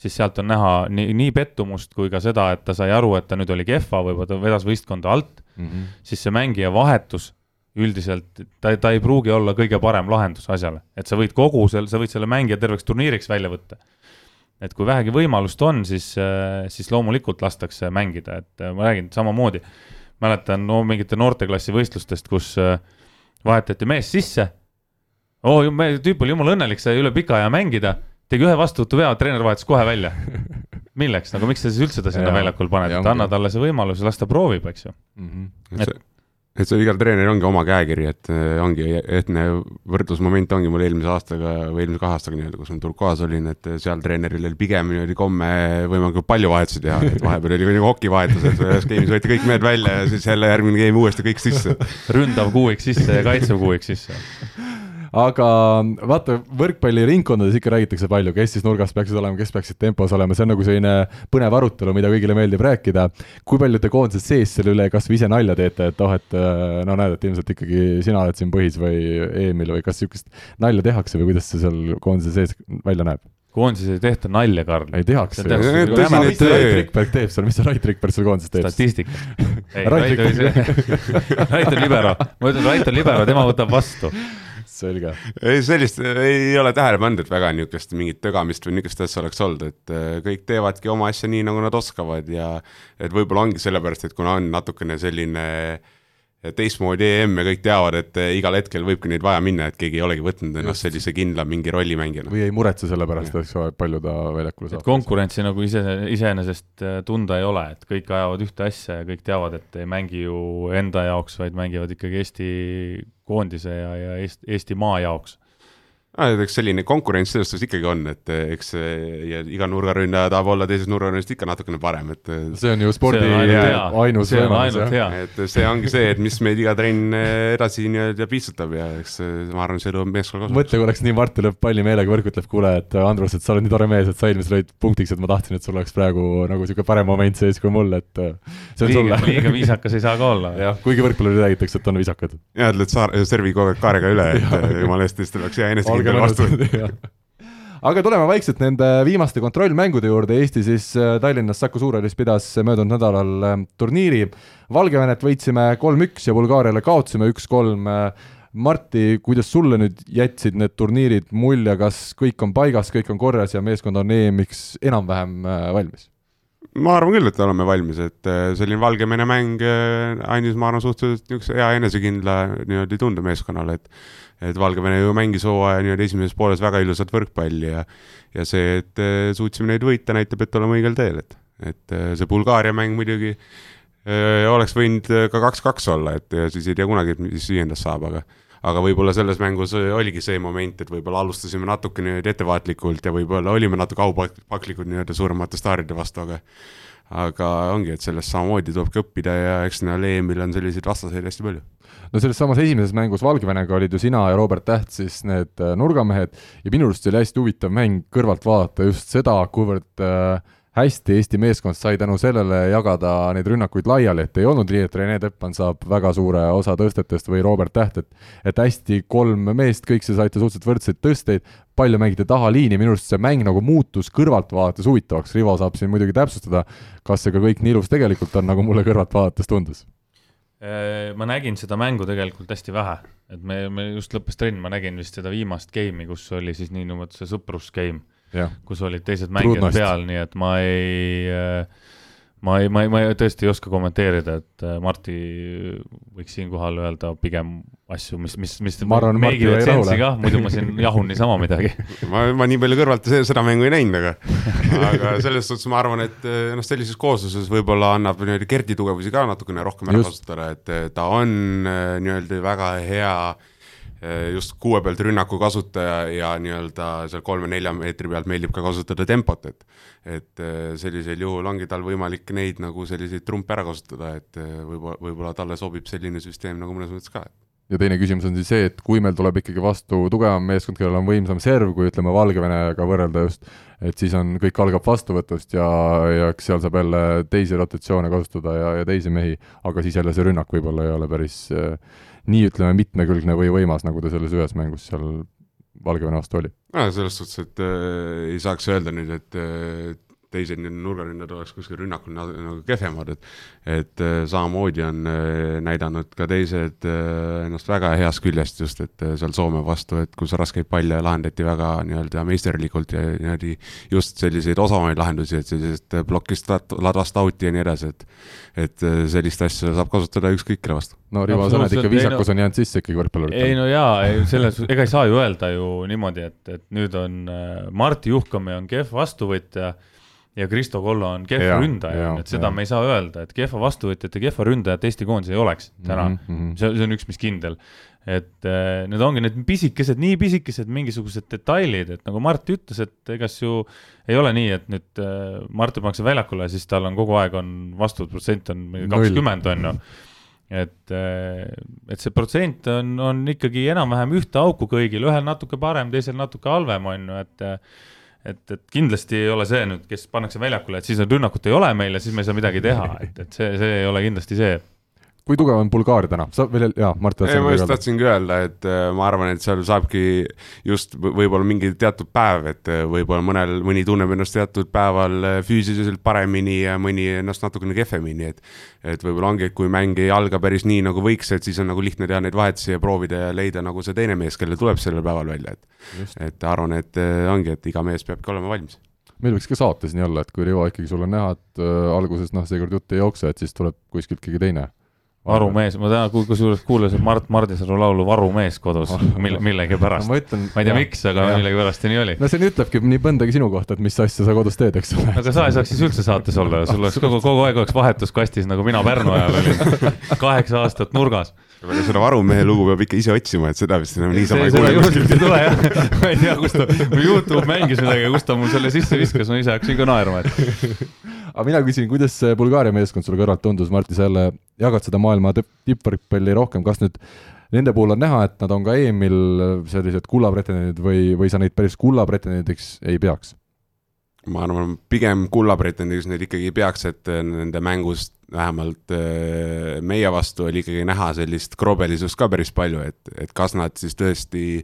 siis sealt on näha nii, nii pettumust kui ka seda, et ta sai aru, et ta nüüd oli kehva, võib-olla ta vedas võistkonda alt, siis see mängija vahetus üldiselt, ta, ta ei pruugi olla kõige parem lahendus asjale, et sa võid kogu selle, sa võid selle mängija terveks turniiriks välja võtta. Et kui vähegi võimalust on, siis, siis loomulikult lastakse mängida, et äh, ma räägin samamoodi, mäletan no mingite noorteklassi võistlustest, kus äh, vahetati mees sisse. oo, tüüp oli jumala õnnelik, sai üle pika aja mängida, tegi ühe vastuvõtu vea, treener vahetas kohe välja. milleks, nagu miks sa siis üldse ta sinna väljakul paned, et anna talle see võimalus ja las ta proovib, eks ju.
et see, et see igal treeneril ongi oma käekiri, et äh, ongi ehtne võrdlusmoment ongi mul eelmise aastaga või eelmise kahe aastaga nii-öelda, kus ma Turkuaas olin, et seal treeneril oli pigem niimoodi komme võimalikult palju vahetusi teha, et vahepeal oli nagu hokivahetus, et ühes game'is võeti kõik mehed välja ja siis jälle järgmine game uuesti kõik sisse.
ründav kuuik sisse ja kaitsev kuuik sisse.
Aga vaata, võrkpalliringkondades ikka räägitakse palju, kes siis nurgas peaksid olema, kes peaksid tempos olema, see on nagu selline põnev arutelu, mida kõigile meeldib rääkida. kui palju te koondises sees selle üle kas või ise nalja teete, et oh, et äh, no näed, et ilmselt ikkagi sina oled siin põhis või Emil või kas niisugust nalja tehakse või kuidas see seal koondise sees välja näeb?
koondises ei tehta nalja, Karl.
ei tehakse.
Nagu
mis see
töö.
Rait Rikberg teeb seal, mis see Rait Rikberg seal koondises teeb?
statistika.
Rait
on libero, ma ütlen, Rait on libero, tema võtab vastu.
selge.
ei, sellist ei ole tähele pannud, et väga niisugust mingit tögamist või niisugust asja oleks olnud, et äh, kõik teevadki oma asja nii, nagu nad oskavad ja et võib-olla ongi sellepärast, et kuna on natukene selline teistmoodi EM ja kõik teavad, et äh, igal hetkel võibki neid vaja minna, et keegi ei olegi võtnud ennast sellise kindla mingi rollimängijana.
või ei muretse selle pärast, eks ole, palju ta väljakule
et
saab.
konkurentsi nagu ise, iseenesest äh, tunda ei ole, et kõik ajavad ühte asja ja kõik teavad, et ei mängi ju enda jaoks, vaid mängivad ikkagi Eesti koondise ja, ja Eesti, Eesti maa jaoks.
eks selline konkurents selles suhtes ikkagi on, et äh, eks äh, ja iga nurgaründaja tahab olla teisest nurgaründajast ikka natukene parem, et äh,
see on ju spordi ainus võimalus,
et see ongi see, et mis meid iga trenn edasi nii-öelda piitsutab ja eks ma arvan, see tuleb meeskonna kasuks.
mõtle, kui oleks nii, Mart lööb palli meelega võrku, ütleb, kuule, et Andrus, et sa oled nii tore mees, et sa eelmisel lõid punktiks, et ma tahtsin, et sul oleks praegu nagu niisugune parem moment sees kui mul, et see on
liiga, liiga
sulle.
viisakas ei saa ka olla.
jah, kuigi võrkpallurid räägitakse, et on viisakad.
ja ütled saar-, servi kogu aeg kaarega üle, et jumala eest, siis tuleks hea enesekindel vastu.
aga tuleme vaikselt nende viimaste kontrollmängude juurde, Eesti siis äh, Tallinnas Saku Suurhallis pidas möödunud nädalal äh, turniiri. Valgevenet võitsime kolm-üks ja Bulgaariale kaotasime üks-kolm. Marti, kuidas sulle nüüd jätsid need turniirid mulje, kas kõik on paigas, kõik on korras ja meeskond on EM-iks enam-vähem äh, valmis?
ma arvan küll, et oleme valmis, et äh, selline Valgevene mäng äh, andis, ma arvan, suhteliselt niisuguse hea enesekindla niimoodi tunde meeskonnale, et et Valgevene ju mängis hooaja niimoodi esimeses pooles väga ilusat võrkpalli ja ja see, et suutsime neid võita, näitab, et oleme õigel teel, et, et see Bulgaaria mäng muidugi öö, oleks võinud ka kaks-kaks olla, et ja siis ei tea kunagi, et mis viiendast saab, aga aga võib-olla selles mängus oligi see moment, et võib-olla alustasime natuke niimoodi ettevaatlikult ja võib-olla olime natuke aupaklikud nii-öelda suuremate staaride vastu, aga aga ongi, et sellest samamoodi tulebki õppida ja eks näe, EM-il on selliseid vastaseid hästi palju
no selles samas esimeses mängus Valgevenega olid ju sina ja Robert Täht siis need äh, nurgamehed ja minu arust oli hästi huvitav mäng kõrvalt vaadata just seda, kuivõrd äh, hästi Eesti meeskond sai tänu sellele jagada neid rünnakuid laiali, et ei olnud nii, et Rene Teppan saab väga suure osa tõstetest või Robert Täht, et et hästi kolm meest, kõik see saite suhteliselt võrdseid tõsteid, palju mängiti tahaliini, minu arust see mäng nagu muutus kõrvalt vaadates huvitavaks, Rivo saab siin muidugi täpsustada, kas see ka kõik nii ilus tegelikult on, nagu mulle kõrvalt vaadates tundus
ma nägin seda mängu tegelikult hästi vähe, et me, me just lõppes trenn, ma nägin vist seda viimast game'i, kus oli siis niinimetatud see sõprusgame kus olid teised mängijad peal, nii et ma ei äh, ma ei, ma ei, ma ei, tõesti ei oska kommenteerida, et äh, Marti võiks siinkohal öelda pigem asju, mis, mis, mis
ma arvan, Marti jäi rahule.
kah, muidu ma siin jahun niisama midagi.
Ma, ma nii palju kõrvalt seda mängu ei näinud, aga aga selles suhtes ma arvan, et äh, noh, sellises koosluses võib-olla annab niimoodi Gerdi tugevusi ka natukene rohkem ära kasutada, et ta on nii-öelda väga hea äh, just kuue pealt rünnaku kasutaja ja nii-öelda seal kolme-nelja meetri pealt meeldib ka kasutada tempot, et et eh, sellisel juhul ongi tal võimalik neid nagu selliseid trumpe ära kasutada, et eh, võib-olla, võib-olla talle sobib selline süsteem nagu mõnes mõttes ka.
ja teine küsimus on siis see, et kui meil tuleb ikkagi vastu tugevam meeskond, kellel on võimsam serv, kui ütleme, Valgevenega võrrelda just, et siis on, kõik algab vastuvõtust ja, ja eks seal saab jälle teisi rotatsioone kasutada ja, ja teisi mehi, aga siis jälle see rünnak võib-olla ei ole päris äh, nii ütleme, mitmekülgne või võimas, nagu ta selles ühes mängus seal Valgevene vastu oli.
selles suhtes, et äh, ei saaks öelda nüüd, et äh, teised nurgaründajad oleks kuskil rünnakul nagu kehvemad, et et äh, samamoodi on äh, näidanud ka teised äh, ennast väga heast küljest just, et seal Soome vastu, et kus raskeid palle lahendati väga nii-öelda meisterlikult ja niimoodi just selliseid osavaid lahendusi, et sellisest plokist ladvast out'i ja nii edasi, et et sellist asja saab kasutada ükskõik kelle vastu.
no Rivo, sa näed ikka viisakus on jäänud sisse ikkagi võrkpalluritele.
ei no jaa, ei selles, ega ei saa ju öelda ju niimoodi, et, et nüüd on Martti Juhkami on kehv vastuvõtja ja Kristo Kollo on kehva ründaja, et seda ja. me ei saa öelda, et kehva vastuvõtjat ja kehva ründajat Eesti koondis ei oleks täna mm. -hmm. see, see on üks, mis kindel. et äh, need ongi need pisikesed, nii pisikesed mingisugused detailid, et nagu Mart ütles, et egas ju ei ole nii, et nüüd äh, Mart pannakse väljakule ja siis tal on kogu aeg on vastuvõtuprotsent on kakskümmend, on ju et, äh, et see protsent on, on ikkagi enam-vähem ühte auku kõigil, ühel natuke parem, teisel natuke halvem, on ju, et et, et kindlasti ei ole see nüüd, kes pannakse väljakule, et siis rünnakut ei ole meil ja siis me ei saa midagi teha, et, et see, see ei ole kindlasti see
kui tugev on Bulgaaria täna, sa veel, jaa, Mart.
ei, ma just tahtsingi öelda, et äh, ma arvan, et seal saabki just võib-olla mingi teatud päev, et äh, võib-olla mõnel, mõni tunneb ennast teatud päeval äh, füüsiliselt paremini ja mõni ennast natukene kehvemini, et et võib-olla ongi, et kui mäng ei alga päris nii, nagu võiks, et siis on nagu lihtne teha neid vahetusi ja proovida ja leida nagu see teine mees, kellel tuleb sellel päeval välja, et et arvan, et ongi, et iga mees peabki olema valmis.
Meil võiks ka saates nii olla, et kui Rivo ikkagi sul on näha, et äh, alguses noh, seekord jutt ei jookse, et siis tuleb kuskilt keegi teine
varumees, ma täna kusjuures kuulasin Mart Mardisalu laulu Varumees kodus mille, millegipärast no,. Ma, ei tea, miks, aga millegipärast nii oli.
no see nüüd ütlebki nii mõndagi sinu kohta, et mis asja sa kodus teed, eks ole.
aga sa ei saaks siis üldse saates olla, sul oleks kogu, kogu aeg oleks vahetuskastis, nagu mina Pärnu ajal olin, kaheksa aastat nurgas
aga seda varumehe lugu peab ikka ise otsima, et seda vist enam niisama
ei kuule kuskilt. ei tule jah, ma ei tea, kus ta, Youtube mängis midagi, kus ta mul selle sisse viskas, ma ise hakkasin ka naerma, et
aga mina küsin, kuidas see Bulgaaria meeskond sulle kõrvalt tundus, Martti, sa jälle jagad seda maailma tippvõrkpalli rohkem, kas nüüd nende puhul on näha, et nad on ka EM-il sellised kullapretendendid või, või sa neid päris kullapretendendiks ei peaks?
Ma arvan, pigem kullapretendendiks neid ikkagi peaks, et nende mängust vähemalt äh, meie vastu oli ikkagi näha sellist krobelisust ka päris palju, et, et kas nad siis tõesti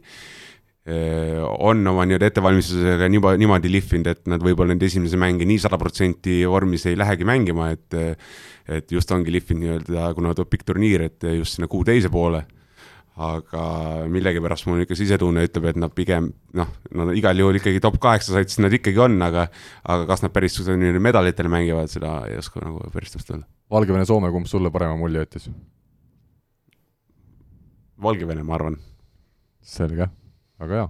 Äh, on oma nii-öelda ettevalmistusega niimoodi, niimoodi lihvinud, et nad võib-olla nüüd esimese mänge nii sada protsenti vormis ei lähegi mängima, et et just ongi lihvinud nii-öelda, kuna tuleb pikk turniir, et just sinna kuu teise poole. Aga millegipärast mul ikka sisetunne ütleb, et nad pigem noh, no igal juhul ikkagi top kaheksa satsis nad ikkagi on, aga aga kas nad päris nii-öelda medalitele mängivad, seda ei oska nagu päris täpselt öelda.
Valgevene-Soome, kumb sulle parema mulje jättis?
Valgevene, ma arvan.
selge, väga hea.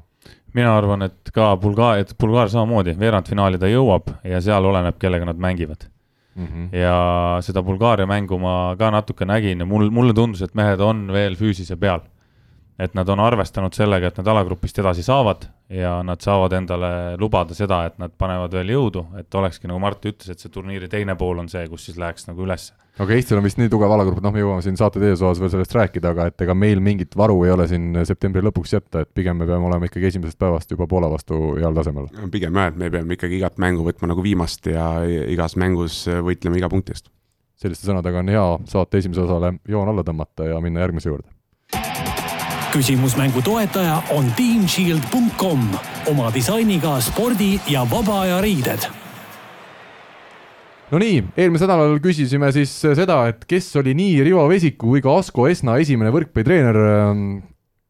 mina arvan, et ka Bulgaaria, et Bulgaaria samamoodi, veerandfinaali ta jõuab ja seal oleneb, kellega nad mängivad mm. -hmm. ja seda Bulgaaria mängu ma ka natuke nägin ja mul, mulle tundus, et mehed on veel füüsise peal et nad on arvestanud sellega, et nad alagrupist edasi saavad ja nad saavad endale lubada seda, et nad panevad veel jõudu, et olekski nagu Mart ütles, et see turniiri teine pool on see, kus siis läheks nagu ülesse.
aga Eestil on vist nii tugev alagrupp, noh, me jõuame siin saate teises osas veel sellest rääkida, aga et ega meil mingit varu ei ole siin septembri lõpuks jätta, et pigem me peame olema ikkagi esimesest päevast juba Poola vastu heal tasemel.
pigem jah, et me peame ikkagi igat mängu võtma nagu viimast ja igas mängus võitlema iga punkti eest.
selliste sõnadega on hea saate esimese osale joon alla tõmmata ja minna järgmise juurde
küsimusmängu toetaja on teamshield.com oma disainiga spordi ja vaba aja riided.
Nonii, eelmisel nädalal küsisime siis seda, et kes oli nii Rivo Vesiku kui ka Asko Esna esimene võrkpallitreener.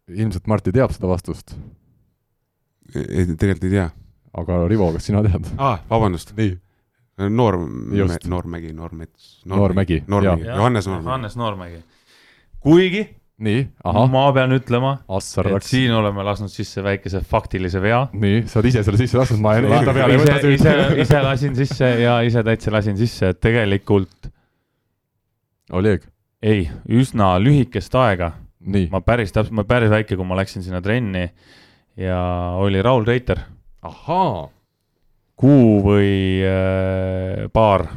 ilmselt Martti teab seda vastust.
tegelikult ei tea.
aga Rivo, kas sina tead?
aa, vabandust.
nii
Noor, Noormägi, Noormets.
Noormägi,
Noormägi, Johannes Noormägi.
Johannes Noormägi. kuigi
nii, ahah.
ma pean ütlema,
et
siin oleme lasknud sisse väikese faktilise vea.
nii, sa oled ise selle sisse lasknud, ma enda peale
ei võta ise, ise lasin sisse ja ise täitsa lasin sisse, et tegelikult.
Oleg.
ei, üsna lühikest aega.
ma
päris täpselt, ma päris väike, kui ma läksin sinna trenni ja oli Raul Reiter.
ahaa.
kuu või äh, paar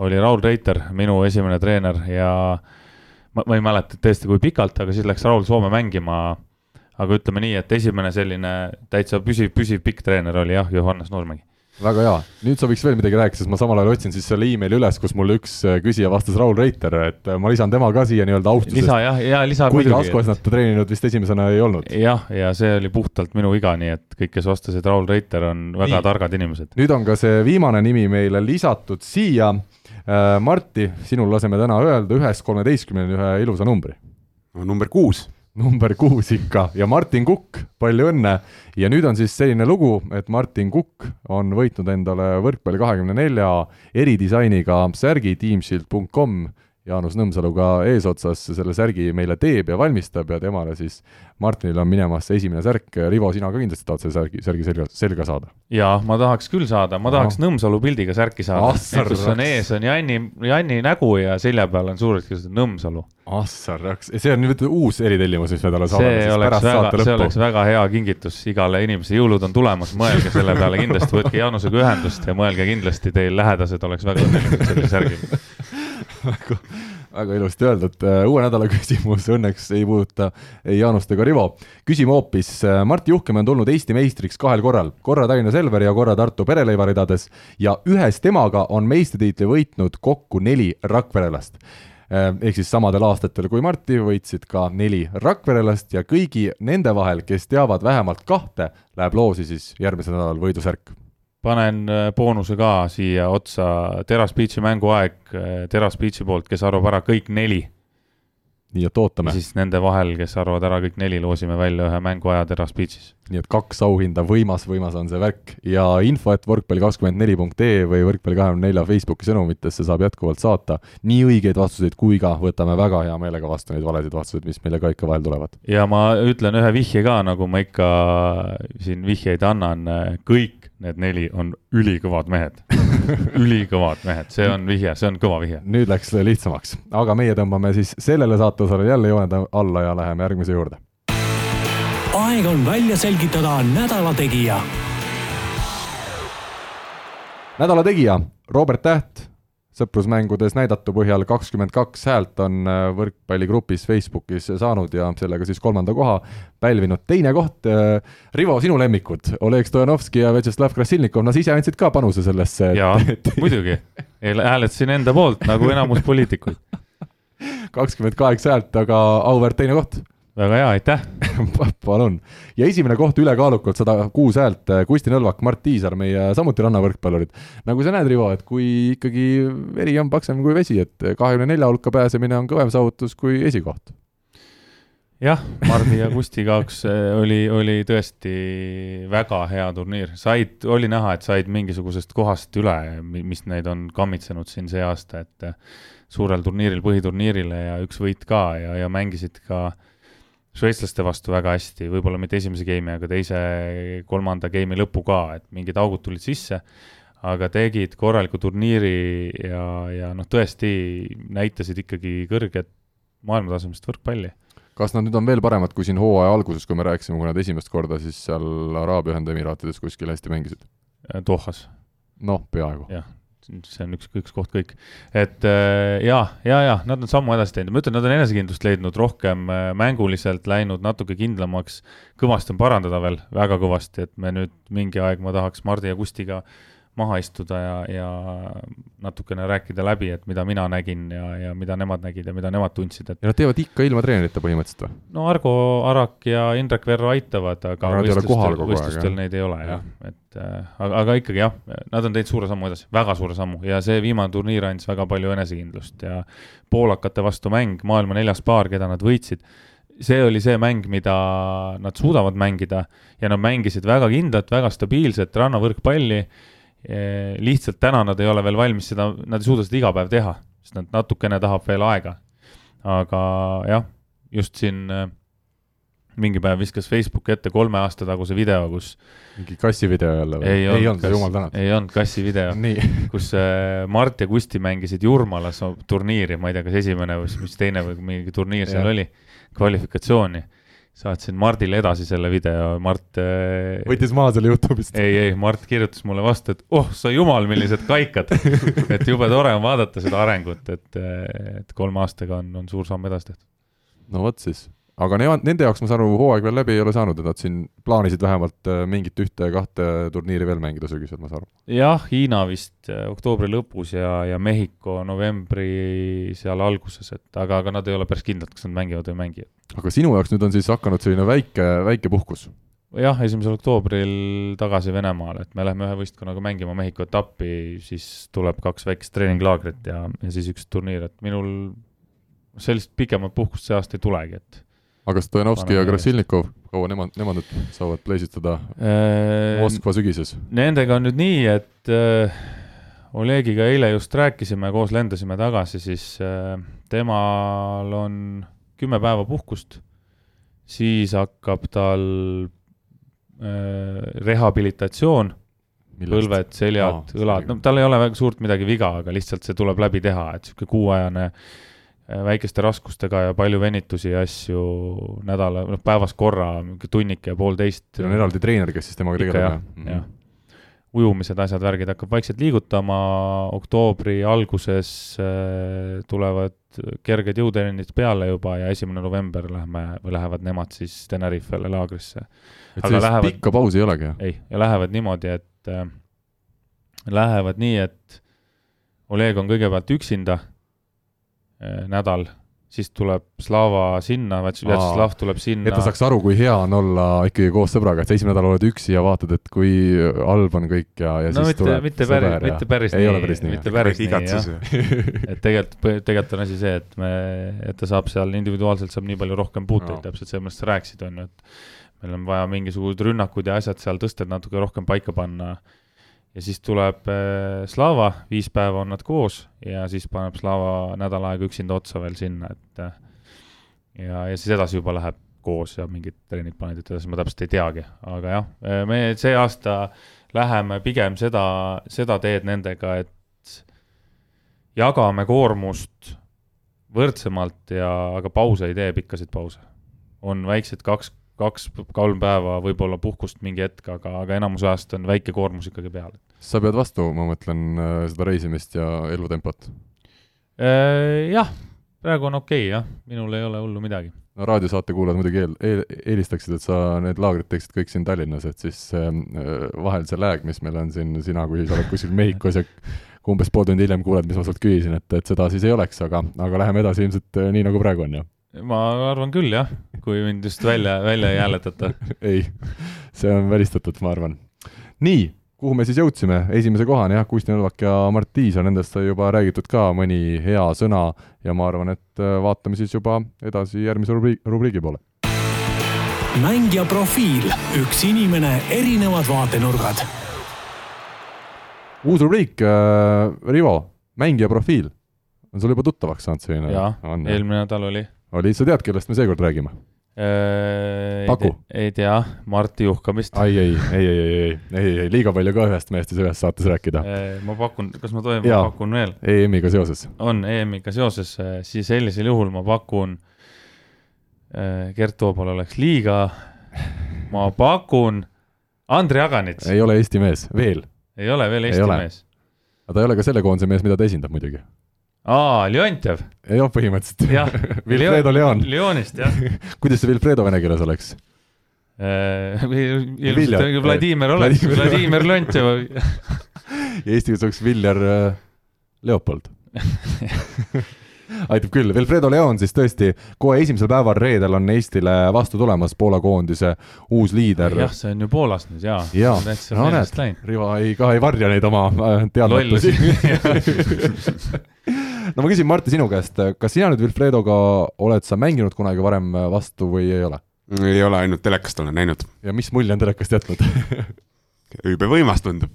oli Raul Reiter, minu esimene treener ja äh, ma, ma ei mäleta tõesti, kui pikalt, aga siis läks Raul Soome mängima. aga ütleme nii, et esimene selline täitsa püsiv, püsiv pikk treener oli jah, Johannes Noormägi
väga hea, nüüd sa võiks veel midagi rääkida, sest ma samal ajal otsin siis selle emaili üles, kus mulle üks äh, küsija vastas Raul Reiter, et äh, ma lisan tema ka siia nii-öelda austusest.
lisa jah, ja lisa
kuigi Asko Esnat ta treeninud vist esimesena ei olnud.
jah, ja see oli puhtalt minu viga, nii et kõik, kes vastasid Raul Reiter, on väga nii. targad inimesed.
nüüd on ka see viimane nimi meile lisatud siia Marti, sinul laseme täna öelda ühest kolmeteistkümneni ühe ilusa numbri.
number kuus.
number kuus ikka ja Martin Kukk, palju õnne. ja nüüd on siis selline lugu, et Martin Kukk on võitnud endale võrkpalli kahekümne nelja eridisainiga särgi teamshield.com Jaanus Nõmsalu ka eesotsas selle särgi meile teeb ja valmistab ja temale siis Martinil on minemas see esimene särk, Rivo, sina ka kindlasti tahad selle särgi, särgi selga, selga saada?
jaa, ma tahaks küll saada, ma tahaks no. Nõmsalu pildiga särki saada, kus on ees on Janni, Janni nägu ja selja peal on suurelt kirjutatud Nõmsalu.
Assar raks, see on nüüd uus eritellimus, mis me talle saadame
siis pärast väga, see oleks väga hea kingitus igale inimesele, jõulud on tulemas, mõelge selle peale kindlasti, võtke Jaanusega ühendust ja mõelge kindlasti, teil lähedased oleks väga õnnelikud selle särgiga
väga, väga ilusti öeldud, äh, uue nädala küsimus õnneks ei puuduta ei Jaanust ega Rivo. küsime hoopis, äh, Martti Juhkemäe on tulnud Eesti meistriks kahel korral, korra Tallinna Selveri ja korra Tartu Pereleiva ridades ja ühes temaga on meistritiitli võitnud kokku neli rakverelast. Äh, ehk siis samadel aastatel kui Marti võitsid ka neli Rakverelast ja kõigi nende vahel, kes teavad vähemalt kahte, läheb loosi siis järgmisel nädalal võidusärk
panen äh, boonuse ka siia otsa, Teras Beachi mänguaeg äh, Teras Beachi poolt, kes arvab ära kõik neli
nii et ootame.
siis nende vahel, kes arvavad ära kõik neli, loosime välja ühe mänguaja Teras Beachis.
nii et kaks auhinda, võimas, võimas on see värk ja info, et võrkpalli24.ee või Võrkpalli24 Facebooki sõnumitesse saab jätkuvalt saata nii õigeid vastuseid kui ka võtame väga hea meelega vastu neid valesid vastuseid, mis meile ka ikka vahel tulevad.
ja ma ütlen ühe vihje ka, nagu ma ikka siin vihjeid annan, kõik need neli on ülikõvad mehed ülikõvad mehed, see on vihje, see on kõva vihje.
nüüd läks lihtsamaks, aga meie tõmbame siis sellele saateosale jälle jooned alla ja läheme järgmise juurde.
aeg on välja selgitada nädala tegija.
nädala tegija, Robert Täht sõprusmängudes näidatu põhjal kakskümmend kaks häält on äh, võrkpalligrupis Facebookis saanud ja sellega siis kolmanda koha pälvinud. teine koht, äh, Rivo, sinu lemmikud, Oleg Stojanovski ja Vjatšeslav Krasilnikov, nad ise andsid ka panuse sellesse.
jaa muidugi, hääletasin enda poolt nagu enamus poliitikuid.
kakskümmend kaheksa häält, aga auväärt teine koht
väga hea, aitäh
palun. ja esimene koht ülekaalukalt sada kuus häält, Kusti Nõlvak, Mart Tiisar, meie samuti rannavõrkpallurid. nagu sa näed, Rivo, et kui ikkagi veri on paksem kui vesi, et kahekümne nelja hulka pääsemine on kõvem saavutus kui esikoht.
jah, Mardi ja Kusti jaoks äh, oli, oli tõesti väga hea turniir, said, oli näha, et said mingisugusest kohast üle, mis neid on kammitsenud siin see aasta, et äh, suurel turniiril, põhiturniirile ja üks võit ka ja, ja mängisid ka šveitslaste vastu väga hästi, võib-olla mitte esimese game'i, aga teise, kolmanda game'i lõpu ka, et mingid augud tulid sisse, aga tegid korraliku turniiri ja, ja noh, tõesti näitasid ikkagi kõrget maailmatasemest võrkpalli
kas nad nüüd on veel paremad kui siin hooaja alguses, kui me rääkisime, kui nad esimest korda siis seal Araabia Ühendemiraatides kuskil hästi mängisid?
Dohas.
noh, peaaegu.
jah, see on üks, üks koht kõik. et äh, jaa, jaa, jaa, nad on sammu edasi teinud, ma ütlen, nad on enesekindlust leidnud rohkem äh, mänguliselt, läinud natuke kindlamaks, kõvasti on parandada veel, väga kõvasti, et me nüüd mingi aeg, ma tahaks Mardi ja Kustiga äh, maha istuda ja, ja natukene rääkida läbi, et mida mina nägin ja, ja mida nemad nägid ja mida nemad tundsid, et.
ja nad teevad ikka ilma treenerita põhimõtteliselt või?
no Argo Arak ja Indrek Verro aitavad, aga
no, võistlustel,
võistlustel neid ei ole jah, et äh, aga, aga ikkagi jah, nad on teinud suure sammu edasi, väga suure sammu ja see viimane turniir andis väga palju enesekindlust ja poolakate vastu mäng, maailma neljas paar, keda nad võitsid see oli see mäng, mida nad suudavad mängida ja nad mängisid väga kindlat, väga stabiilset rannavõrkpalli lihtsalt täna nad ei ole veel valmis seda, nad ei suuda seda iga päev teha, sest nad natukene tahab veel aega. aga jah, just siin äh, mingi päev viskas Facebook ette kolme aasta taguse video, kus
mingi kassivideo jälle või?
ei olnud, olnud, jumal tänatud. ei olnud kassivideo kus äh, Mart ja Kusti mängisid Jurmalas turniiri, ma ei tea, kas esimene või mis teine või mingi turniir seal oli, kvalifikatsiooni saatsin Mardile edasi selle video, Mart äh,
võttis maha selle Youtube'ist?
ei, ei, Mart kirjutas mulle vastu, et oh sa jumal, millised kaikad et jube tore on vaadata seda arengut, et, et kolme aastaga on, on suur samm edasi tehtud.
no vot siis aga nemad, nende jaoks, ma saan aru, hooaeg veel läbi ei ole saanud, et nad siin plaanisid vähemalt äh, mingit ühte-kahte turniiri veel mängida sügisel, ma saan aru?
jah, Hiina vist äh, oktoobri lõpus ja, ja Mehhiko novembri seal alguses, et aga, aga nad ei ole päris kindlad, kas nad mängivad või ei mängi.
aga sinu jaoks nüüd on siis hakanud selline väike, väike puhkus?
jah, esimesel oktoobril tagasi Venemaale, et me läheme ühe võistkonnaga mängima Mehhiko etappi, siis tuleb kaks väikest treeninglaagrit ja, ja siis üks turniir, et minul sellist pikemat puhkust see aasta ei tulegi, et
aga Stojanovski ja Krasilnikov, kaua nemad, nemad nüüd saavad pleisitada äh, Moskva sügises?
Nendega on nüüd nii, et äh, Olegiga eile just rääkisime, koos lendasime tagasi, siis äh, temal on kümme päeva puhkust, siis hakkab tal äh, rehabilitatsioon, põlved, seljad, õlad, no tal ei ole väga suurt midagi viga, aga lihtsalt see tuleb läbi teha, et niisugune kuuajane Äh, väikeste raskustega ja palju venitusi ja asju nädala, noh päevas korra, tunnike ja poolteist.
Teil on eraldi treener, kes siis temaga tegeleb? jah,
jah. Mhm. ujumised, asjad, värgid hakkab vaikselt liigutama, oktoobri alguses äh, tulevad kerged jõutrennid peale juba ja esimene november lähme, või lähevad nemad siis Tenerifele laagrisse.
et sellist lähevad, pikka pausi ei olegi?
ei, ja lähevad niimoodi, et äh, lähevad nii, et Oleg on kõigepealt üksinda nädal, siis tuleb Slava sinna, Vjatšeslav tuleb sinna.
et ta saaks aru, kui hea on olla ikkagi koos sõbraga, et sa esimene nädal oled üksi ja vaatad, et kui halb on kõik ja, ja
no,
siis
mitte, tuleb mitte päris, mitte päris
ei nii, ole päris nii,
mitte päris nii, jah. et tegelikult, tegelikult on asi see, et me, et ta saab seal individuaalselt saab nii palju rohkem puuteid no., täpselt see, millest sa rääkisid, on ju, et meil on vaja mingisugused rünnakud ja asjad seal tõsted natuke rohkem paika panna ja siis tuleb äh, Slava, viis päeva on nad koos ja siis paneb Slava nädal aega üksinda otsa veel sinna, et äh, ja, ja siis edasi juba läheb koos ja mingid treenid panevad edasi, ma täpselt ei teagi, aga jah, äh, me see aasta läheme pigem seda, seda teed nendega, et jagame koormust võrdsemalt ja, aga pause ei tee, pikkasid pause. on väiksed kaks, kaks, kolm päeva võib-olla puhkust mingi hetk, aga, aga enamus ajast on väike koormus ikkagi peal.
sa pead vastu, ma mõtlen, äh, seda reisimist ja elutempot?
Äh, jah, praegu on okei okay, jah, minul ei ole hullu midagi.
no raadiosaate kuulajad muidugi eel, eel, eelistaksid, et sa need laagrid teeksid kõik siin Tallinnas, et siis äh, vahel see lääg, mis meil on siin, sina, kui sa oled kuskil Mehhikos ja umbes pool tundi hiljem kuuled, mis ma sult küsisin, et, et seda siis ei oleks, aga, aga läheme edasi ilmselt nii, nagu praegu on, jah
ma arvan küll jah, kui mind just välja, välja ei hääletata
ei, see on välistatud, ma arvan. nii, kuhu me siis jõudsime, esimese kohani jah, Kusti Nõlvak ja Mart Tiisoo, nendest sai juba räägitud ka mõni hea sõna ja ma arvan, et äh, vaatame siis juba edasi järgmise rubriigi, rubriigi poole.
mängija profiil, üks inimene, erinevad vaatenurgad.
uus rubriik äh,, Rivo, mängija profiil. on sul juba tuttavaks saanud selline?
jaa, eelmine nädal oli.
Oli, sa tead, kellest me seekord räägime?
Äh,
Paku.
ei tea, Marti Juhkamist.
ai, ei, ei, ei, ei, ei, ei, ei, liiga palju ka ühest mehest ei saa ühes saates rääkida.
Äh, ma pakun, kas ma tohin, ma pakun veel?
EM-iga seoses.
on EM-iga seoses, siis sellisel juhul ma pakun, Gert Toobal oleks liiga, ma pakun Andrei Aganits.
ei ole Eesti mees, veel.
ei ole veel Eesti mees.
aga ta ei ole ka selle koondise mees, mida ta esindab muidugi.
Aa, Leontjev.
jah, põhimõtteliselt.
jah.
Wilfredo Leon.
Leonist, jah
kuidas see Wilfredo vene keeles oleks?
Äh, ilmselt
Viljar.
õige Vladimir oleks,
Vladimir-
Vladimir Leontjev
ja eesti keeles oleks Viljar äh, Leopold aitab küll, Wilfredo Leon siis tõesti kohe esimesel päeval reedel on Eestile vastu tulemas Poola koondise uus liider.
jah, see on ju Poolas nüüd jaa.
jaa, no näed, Rivo ei, ka ei varja neid oma äh, teadmatusi. No ma küsin, Martti, sinu käest, kas sina nüüd Wilfredoga oled sa mänginud kunagi varem vastu või ei ole?
ei ole, ainult telekast olen näinud.
ja mis mulje on telekast jätnud
jube võimas tundub.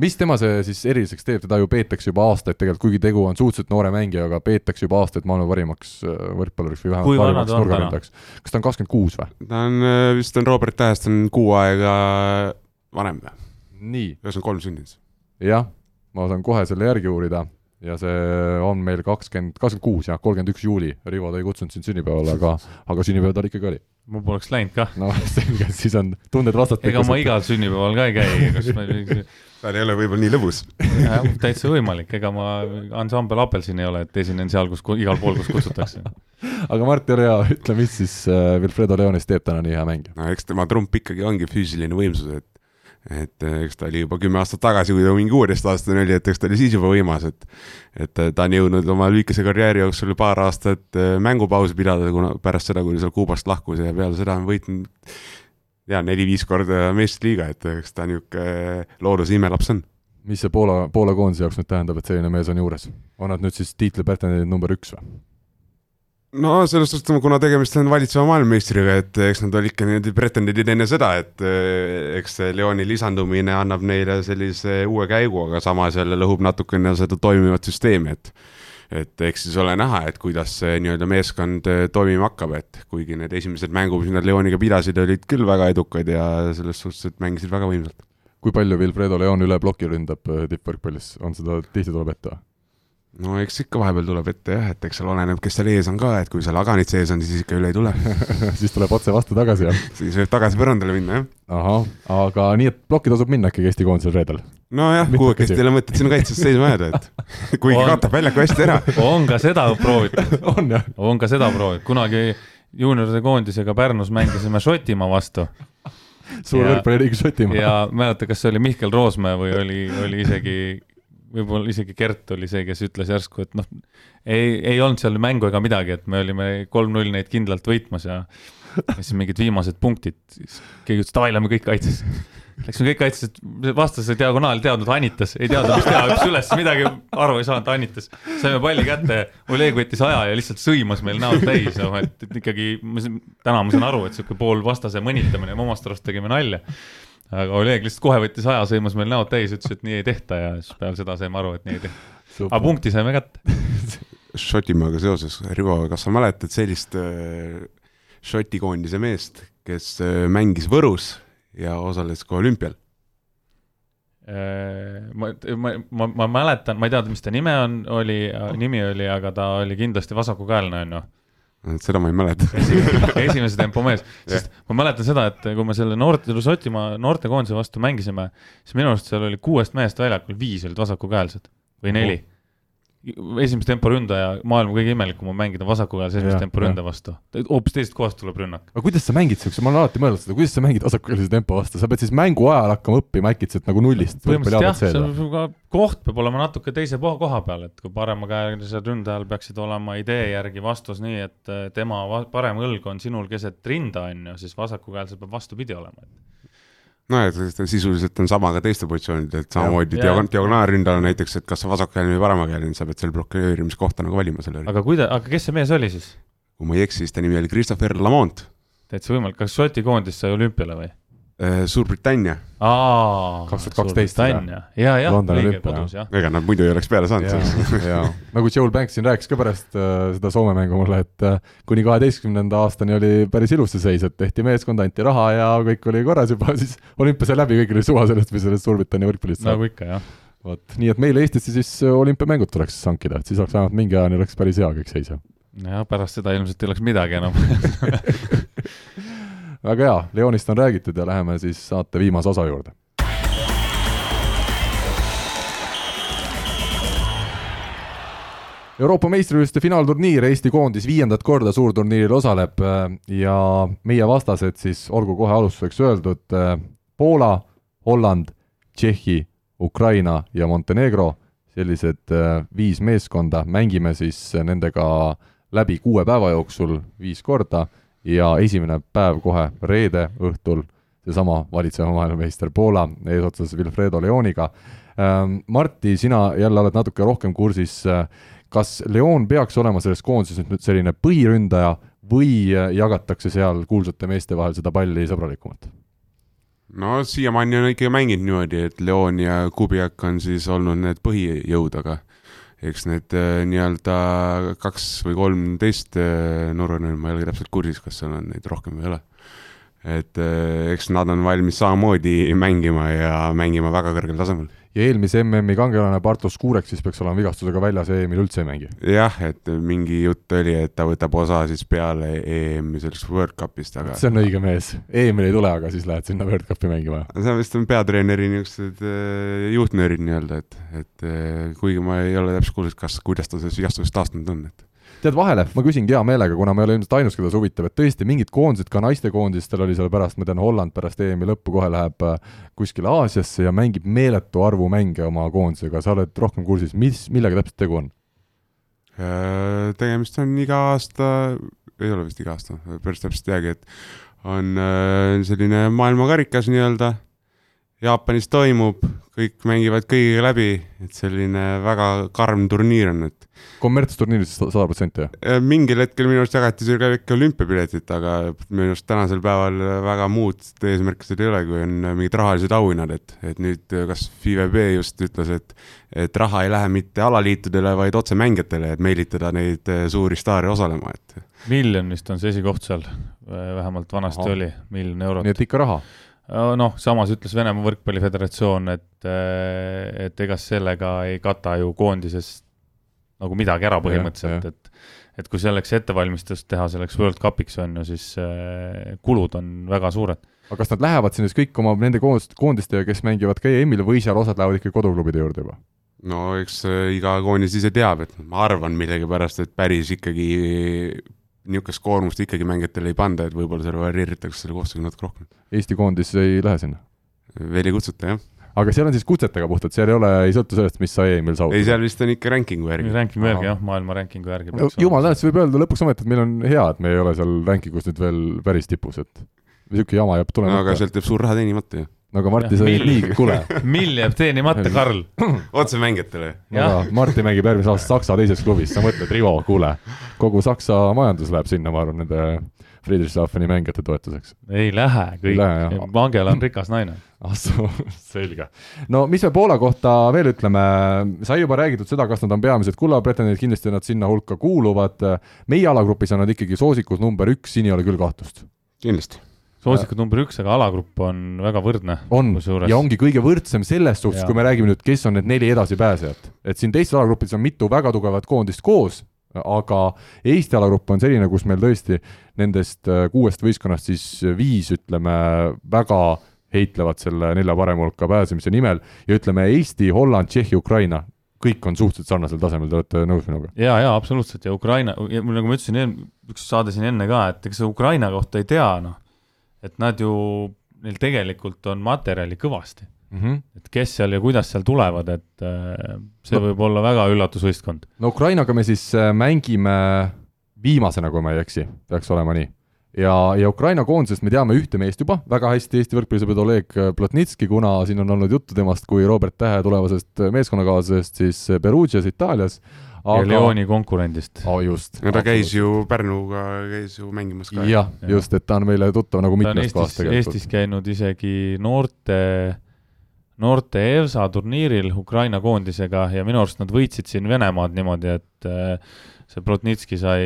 mis tema see siis eriliseks teeb, teda ju peetakse juba aastaid tegelikult, kuigi tegu on suhteliselt noore mängijaga, peetakse juba aastaid maailma parimaks äh, võrkpalluriks või vähemalt parimaks
ta on
nurgaründajaks. kas ta on kakskümmend kuus või?
ta on äh, vist on Robert Tähest on kuu aega vanem või?
nii,
üheksakümmend kolm sündinud.
jah, ma saan kohe selle järgi uurida ja see on meil kakskümmend, kakskümmend kuus jah, kolmkümmend üks juuli, Rivo, ta ei kutsunud sind sünnipäevale, aga, aga sünnipäev tal ikkagi oli.
ma poleks läinud kah.
no selge, siis on tunded vastastikku.
ega ma igal sünnipäeval ka ei käi, kas ma
tal ei ole võib-olla nii lõbus.
täitsa võimalik, ega ma ansambel Apelsin ei ole, et esinen seal, kus, igal pool, kus kutsutakse.
aga Mart, ole hea, ütle, mis siis äh, Wilfredo Leonist teeb täna nii hea mängija?
no eks tema trump ikkagi ongi füüsiline võimsus, et et äh, eks ta oli juba kümme aastat tagasi, kui ta mingi kuueteistaastane oli, et eks ta oli siis juba võimas, et et äh, ta on jõudnud oma lühikese karjääri jooksul paar aastat äh, mängupausi pidada, kuna pärast seda, kui ta seal Kuubast lahkus ja peale seda on võitnud ja neli-viis korda meistriliiga, et eks ta niisugune looduse imelaps on.
mis see Poola, Poola koondise jaoks nüüd tähendab, et selline mees on juures? on nad nüüd siis tiitli pretendendid number üks või?
No selles suhtes, kuna tegemist on valitseva maailmameistriga, et eks nad olid ikka niimoodi pretendendid enne seda, et eh, eks Leoni lisandumine annab neile sellise uue käigu, aga samas jälle lõhub natukene seda toimivat süsteemi, et et eks siis ole näha, et kuidas see nii-öelda meeskond eh, toimima hakkab, et kuigi need esimesed mängud, mis nad Leoniga pidasid, olid küll väga edukad ja selles suhtes, et mängisid väga võimsalt.
kui palju Wilfredo Leon üle ploki ründab äh, tippvõrkpallis, on seda tihti tuleb ette või?
No eks ikka vahepeal tuleb ette jah, et eks seal oleneb, kes seal ees on ka, et kui seal Aganit sees on, siis ikka üle ei tule
siis tuleb otse vastu tagasi, jah?
siis võib tagasi põrandale minna, jah.
ahah, aga nii, et plokki tasub minna ikkagi Eesti koondisel reedel?
nojah, kuuekesti ei ole mõtet sinna kaitses seisma jääda, et kuigi
On.
kaotab väljaku hästi ära.
on ka seda proovitud
on jah?
on ka seda proovitud, kunagi juunioride koondisega Pärnus mängisime Šotimaa vastu
suur
Ja-
võrkpalliliiga Šotimaa.
ja mäleta, kas see oli Mihkel Roosmäe või oli, oli isegi, võib-olla isegi Gert oli see, kes ütles järsku, et noh, ei, ei olnud seal mängu ega midagi, et me olime kolm-null neid kindlalt võitmas ja ja siis mingid viimased punktid, siis keegi ütles, davai, lähme kõik kaitsesse. Läksime kõik kaitsesse, vastase diagonaal teadnud, anitas, ei teadnud, mis teha, hüppas üles, midagi aru ei saanud, anitas. saime palli kätte, Oleg võttis aja ja lihtsalt sõimas meil näod täis, noh et, et ikkagi, täna ma saan aru, et sihuke pool vastase mõnitamine, me omast arust tegime nalja aga Oleg lihtsalt kohe võttis aja, sõimas meil näod täis, ütles, et nii ei tehta ja siis peale seda saime aru, et nii ei tehta. aga punkti saime kätte.
Šotimaaga seoses, Rivo, kas sa mäletad sellist äh, Šoti koondise meest, kes äh, mängis Võrus ja osales ka olümpial?
Äh, ma, ma, ma, ma mäletan, ma ei tea, mis ta nime on, oli, nimi oli, aga ta oli kindlasti vasakukäelne, on ju
seda ma ei mäleta.
Esimese tempo mees, sest ma mäletan seda, et kui me selle noorte, Šotimaa noortekoondise vastu mängisime, siis minu arust seal oli kuuest mehest väljakul, viis olid vasakukäelsed või neli. Esimese tempo ründaja, maailma kõige imelikum on mängida vasakukäelse esimese
Jah,
tempo ründaja vastu. hoopis teisest kohast tuleb rünnak.
aga kuidas sa mängid siukse, ma olen alati mõelnud seda, kuidas sa mängid vasakukäelise tempo vastu, sa pead siis mängu ajal hakkama õppima äkitselt nagu nullist.
põhimõtteliselt jah, see on koht peab olema natuke teise koha peal, et kui paremakäelisel ründajal peaksid olema idee järgi vastus nii, et eh, tema parem õlg on sinul keset rinda, on ju, siis vasakukäelsel peab vastupidi olema.
No et ta sisuliselt on sama ka teiste positsioonidel, et samamoodi
Ja.
diagon- diagonaalründajal näiteks, et kas sa vasakkäeline või paremakäeline, sa pead seal blokeerimiskohta nagu valima selle.
aga kuida-, aga kes see mees oli siis?
kui ma ei eksi, siis ta nimi oli Christopher Lamont,
täitsa võimalik, kas Šoti koondis sai olümpiale või?
Äh, Suurbritannia.
aa,
2012
Suurbritannia, ja, jah,
Londoni
õige kodus jah.
ega nad muidu ei oleks peale saanud sellest.
ja nagu Joel Banks siin rääkis ka pärast äh, seda Soome mängu mulle, et äh, kuni kaheteistkümnenda aastani oli päris ilus see seis, et tehti meeskond, anti raha ja kõik oli korras juba, siis olümpia sai läbi, kõigil oli suva sellest, mis sellest Suurbritannia võrkpallist saab
nagu ikka jah.
vot, nii et meil Eestisse siis olümpiamängud tuleks hankida, et siis oleks vähemalt mingi ajani oleks päris hea kõik seis ja
jah, pärast seda ilmselt ei oleks midagi enam
väga hea, Leonist on räägitud ja läheme siis saate viimase osa juurde. Euroopa meistrivõistluste finaalturniir, Eesti koondis viiendat korda suurturniiril osaleb äh, ja meie vastased siis, olgu kohe alustuseks öeldud, äh, Poola, Holland, Tšehhi, Ukraina ja Montenegro, sellised äh, viis meeskonda, mängime siis nendega läbi kuue päeva jooksul viis korda ja esimene päev kohe reede õhtul seesama valitsev maailmameister Poola eesotsas Wilfredo Leoniga. Marti, sina jälle oled natuke rohkem kursis, kas Leon peaks olema selles koondises nüüd selline põhiründaja või jagatakse seal kuulsate meeste vahel seda palli sõbralikumalt?
no siiamaani on ikkagi mänginud niimoodi, et Leon ja Kubiak on siis olnud need põhijõud, aga eks need äh, nii-öelda kaks või kolm teist äh, Nurrunil, ma ei ole täpselt kursis, kas seal on neid rohkem või ei ole. et äh, eks nad on valmis samamoodi mängima ja mängima väga kõrgel tasemel.
Ja eelmise MM-i kangelane Bartosz Kurek siis peaks olema vigastusega väljas ja EM-il üldse ei mängi?
jah, et mingi jutt oli, et ta võtab osa siis peale EM-i sellest World Cupist, aga
see on õige mees, EM-il ei tule, aga siis lähed sinna World Cupi mängima?
see vist on peatreeneri niisugused äh, juhtnöörid nii-öelda, et, et äh, kuigi ma ei ole täpselt kursis, kas, kuidas ta sellest vigastusest taastunud on, et
tead, vahele ma küsingi hea meelega, kuna ma ei ole ilmselt ainus, keda see huvitab, et tõesti mingid koondised, ka naistekoondistel oli seal pärast, ma tean, Holland pärast EM-i lõppu kohe läheb äh, kuskile Aasiasse ja mängib meeletu arvu mänge oma koondisega, sa oled rohkem kursis, mis, millega täpselt tegu on?
Äh, tegemist on iga aasta, ei ole vist iga aasta, päris täpselt ei teagi, et on äh, selline maailmakarikas nii-öelda, Jaapanis toimub, kõik mängivad kõigiga läbi, et selline väga karm turniir on, et
kommertsturniir siis sada protsenti, jah?
äh, mingil hetkel minu arust jagati seal ka ikka olümpiapiletit, aga minu arust tänasel päeval väga muud eesmärki seal ei ole, kui on mingid rahalised auhinnad, et, et nüüd kas FIVB just ütles, et et raha ei lähe mitte alaliitudele, vaid otse mängijatele, et meelitada neid äh, suuri staare osalema, et
miljon vist on see esikoht seal, vähemalt vanasti
Ahah.
oli, miljon eurot
nii et ikka raha?
Noh, samas ütles Venemaa Võrkpalliföderatsioon, et, et ega sellega ei kata ju koondises nagu midagi ära põhimõtteliselt, et et kui selleks ettevalmistust teha selleks World Cupiks on ju, siis äh, kulud on väga suured.
aga kas nad lähevad sinna siis kõik oma nende koondist, koondistega, kes mängivad ka EM-il või seal osad lähevad ikkagi koduklubide juurde juba?
no eks äh, iga koondis ise teab, et ma arvan millegipärast, et päris ikkagi niisugust koormust ikkagi mängijatele ei panda, et võib-olla seal varieeritakse selle koosseisuga natuke rohkem.
Eesti koondis ei lähe sinna?
veel ei kutsuta, jah.
aga seal on siis kutsetega puhtalt, seal ei ole, ei sõltu sellest, mis sa EM-il saavutad?
ei, seal vist on ikka ranking'u järgi.
rankingu järgi jah, maailma rankingu järgi.
jumal tänatud, siis võib öelda lõpuks ometi, et meil on hea, et me ei ole seal rankingus nüüd veel päris tipus, et niisugune jama jääb
no aga
tulemata.
sealt jääb suur raha teenimata ju.
No aga Marti,
Jah,
sa olid
mill-
nii, kuule,
mill jääb teenimata, Karl?
otse mängijatele.
jah,
aga Marti mängib järgmisel aastal Saksa teises klubis, sa mõtled, Rivo, kuule, kogu Saksa majandus läheb sinna, ma arvan, nende Friedrichshafeni mängijate toetuseks.
ei lähe kõik
jah.,
Angela on rikas naine.
ah soo, selge. no mis me Poola kohta veel ütleme, sai juba räägitud seda, kas nad on peamised kullapretendendid, kindlasti nad sinna hulka kuuluvad, meie alagrupis on nad ikkagi soosikud number üks, siin ei ole küll kahtlust.
kindlasti.
Soosikud number üks, aga alagrupp on väga võrdne.
on ja ongi kõige võrdsem selles suhtes,
Jaa.
kui me räägime nüüd, kes on need neli edasipääsejat. et siin teistes alagruppides on mitu väga tugevat koondist koos, aga Eesti alagrupp on selline, kus meil tõesti nendest äh, kuuest võistkonnast siis viis, ütleme, väga heitlevad selle nelja parema hulka pääsemise nimel ja ütleme, Eesti, Holland, Tšehhi, Ukraina, kõik on suhteliselt sarnasel tasemel, te olete nõus minuga?
ja, ja absoluutselt ja Ukraina, nagu ma ütlesin, üks saade siin enne ka, et ega seda Ukraina kohta ei tea, noh. Et nad ju, neil tegelikult on materjali kõvasti,
Mm -hmm.
et kes seal ja kuidas seal tulevad, et äh, see
No-
võib olla väga üllatusvõistkond.
no Ukrainaga me siis äh, mängime viimasena, kui ma ei eksi, peaks olema nii. ja, ja Ukraina koondisest me teame ühte meest juba väga hästi, Eesti võrkpallisõber Oleg Plotnitski, kuna siin on olnud juttu temast kui Robert Tähe tulevasest meeskonnakaaslasest siis Perugias Itaalias
aga.... ja Leoni konkurendist
oh,. just.
no ta käis ju Pärnuga, käis ju mängimas ka.
jah ja., just, et ta on meile tuttav nagu mitmest kohast
tegelikult. Eestis käinud isegi noorte, noorte EVSA turniiril Ukraina koondisega ja minu arust nad võitsid siin Venemaad niimoodi, et see Plotnitski sai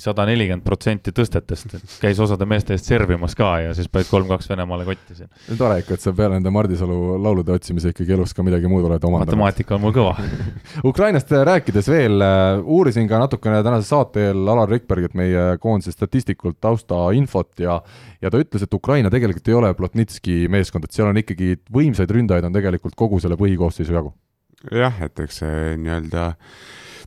sada nelikümmend protsenti tõstetest, käis osade meeste eest servimas ka ja siis panid kolm-kaks Venemaale kotti siin.
tore ikka, et sa peale nende Mardisalu laulude otsimise ikkagi elus ka midagi muud oled omandanud.
matemaatika on mul kõva
Ukrainast rääkides veel, äh, uurisin ka natukene tänase saate eel Alar Rikbergilt, meie koondise statistikult taustainfot ja ja ta ütles, et Ukraina tegelikult ei ole Plotnitski meeskond, et seal on ikkagi võimsaid ründajaid on tegelikult kogu selle põhikoosseisu jagu.
jah, et eks see nii-öelda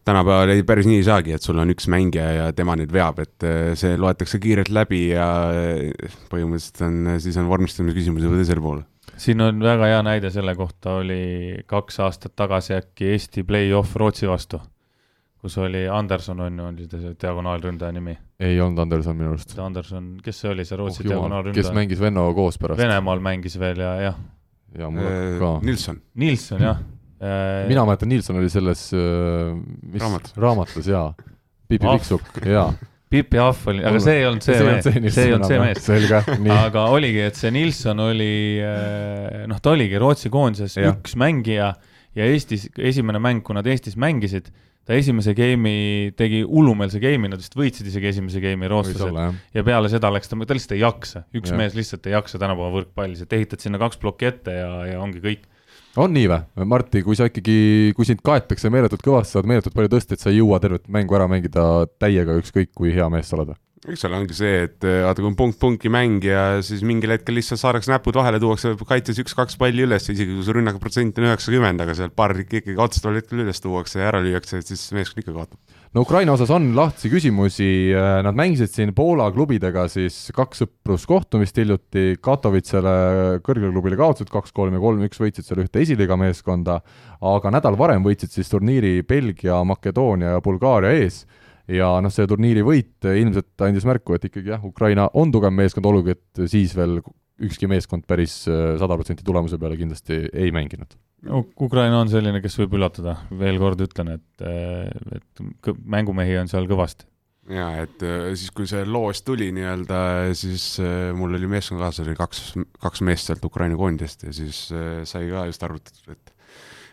tänapäeval ei, päris nii ei saagi, et sul on üks mängija ja tema nüüd veab, et eh, see loetakse kiirelt läbi ja eh, põhimõtteliselt on, siis on vormistamise küsimus juba teisel pool.
siin on väga hea näide selle kohta, oli kaks aastat tagasi äkki Eesti play-off Rootsi vastu, kus oli Anderson on ju, oli see diagonaalründaja nimi?
ei olnud Anderson minu arust.
Anderson, kes see oli, see Rootsi oh, diagonaalründaja?
kes mängis Vennoga koos pärast?
Venemaal mängis veel ja, jah.
ja mul ka.
Nilsson.
Nilsson, jah
Äh, mina mäletan, Nilsson oli selles äh, mis,
raamatus,
raamatus jaa, Pipi Pikksukk, jaa.
Pipi Ahv oli, aga see ei olnud see, see mees, see ei olnud see mees.
selge, nii.
aga oligi, et see Nilsson oli, äh, noh, ta oligi Rootsi koondises ja. üks mängija ja Eestis, esimene mäng, kui nad Eestis mängisid, ta esimese game'i tegi hullumeelse game'i, nad vist võitsid isegi esimese game'i rootslased. ja peale seda läks ta, ta lihtsalt ei jaksa, üks ja. mees lihtsalt ei jaksa tänapäeva võrkpallis, et ehitad sinna kaks plokki ette ja, ja ongi kõik
on nii või, Martti, kui sa ikkagi, kui sind kaetakse meeletult kõvasti, saad meeletult palju tõsta, et sa ei jõua tervet mängu ära mängida täiega, ükskõik kui hea mees sa oled?
eks seal ongi see, et eh, vaata, kui on punkt-punki mäng ja siis mingil hetkel lihtsalt saadakse näpud vahele, tuuakse kaitses üks-kaks palli üles, isegi kui su rünnaku protsent on üheksakümmend, aga sealt paar ikkagi otsustaval hetkel üles tuuakse ja ära lüüakse, et siis meeskond ikka kaotab
no Ukraina osas on lahtisi küsimusi, äh, nad mängisid siin Poola klubidega siis kaks sõpruskohtumist hiljuti, Katowicele kõrgele klubile kaotasid kaks-kolm ja kolm-üks, võitsid seal ühte esiliiga meeskonda, aga nädal varem võitsid siis turniiri Belgia, Makedoonia ja Bulgaaria ees. Ja noh, see turniiri võit ilmselt andis märku, et ikkagi jah, Ukraina on tugev meeskond, olgugi et siis veel ükski meeskond päris äh, sada protsenti tulemuse peale kindlasti ei mänginud
Ukraina on selline, kes võib üllatada, veel kord ütlen, et, et mängumehi on seal kõvasti.
jaa, et äh, siis, kui see loos tuli nii-öelda, siis äh, mul oli meeskonnakaaslasel kaks, kaks meest sealt Ukraina koondist ja siis sai ka just arvutatud, et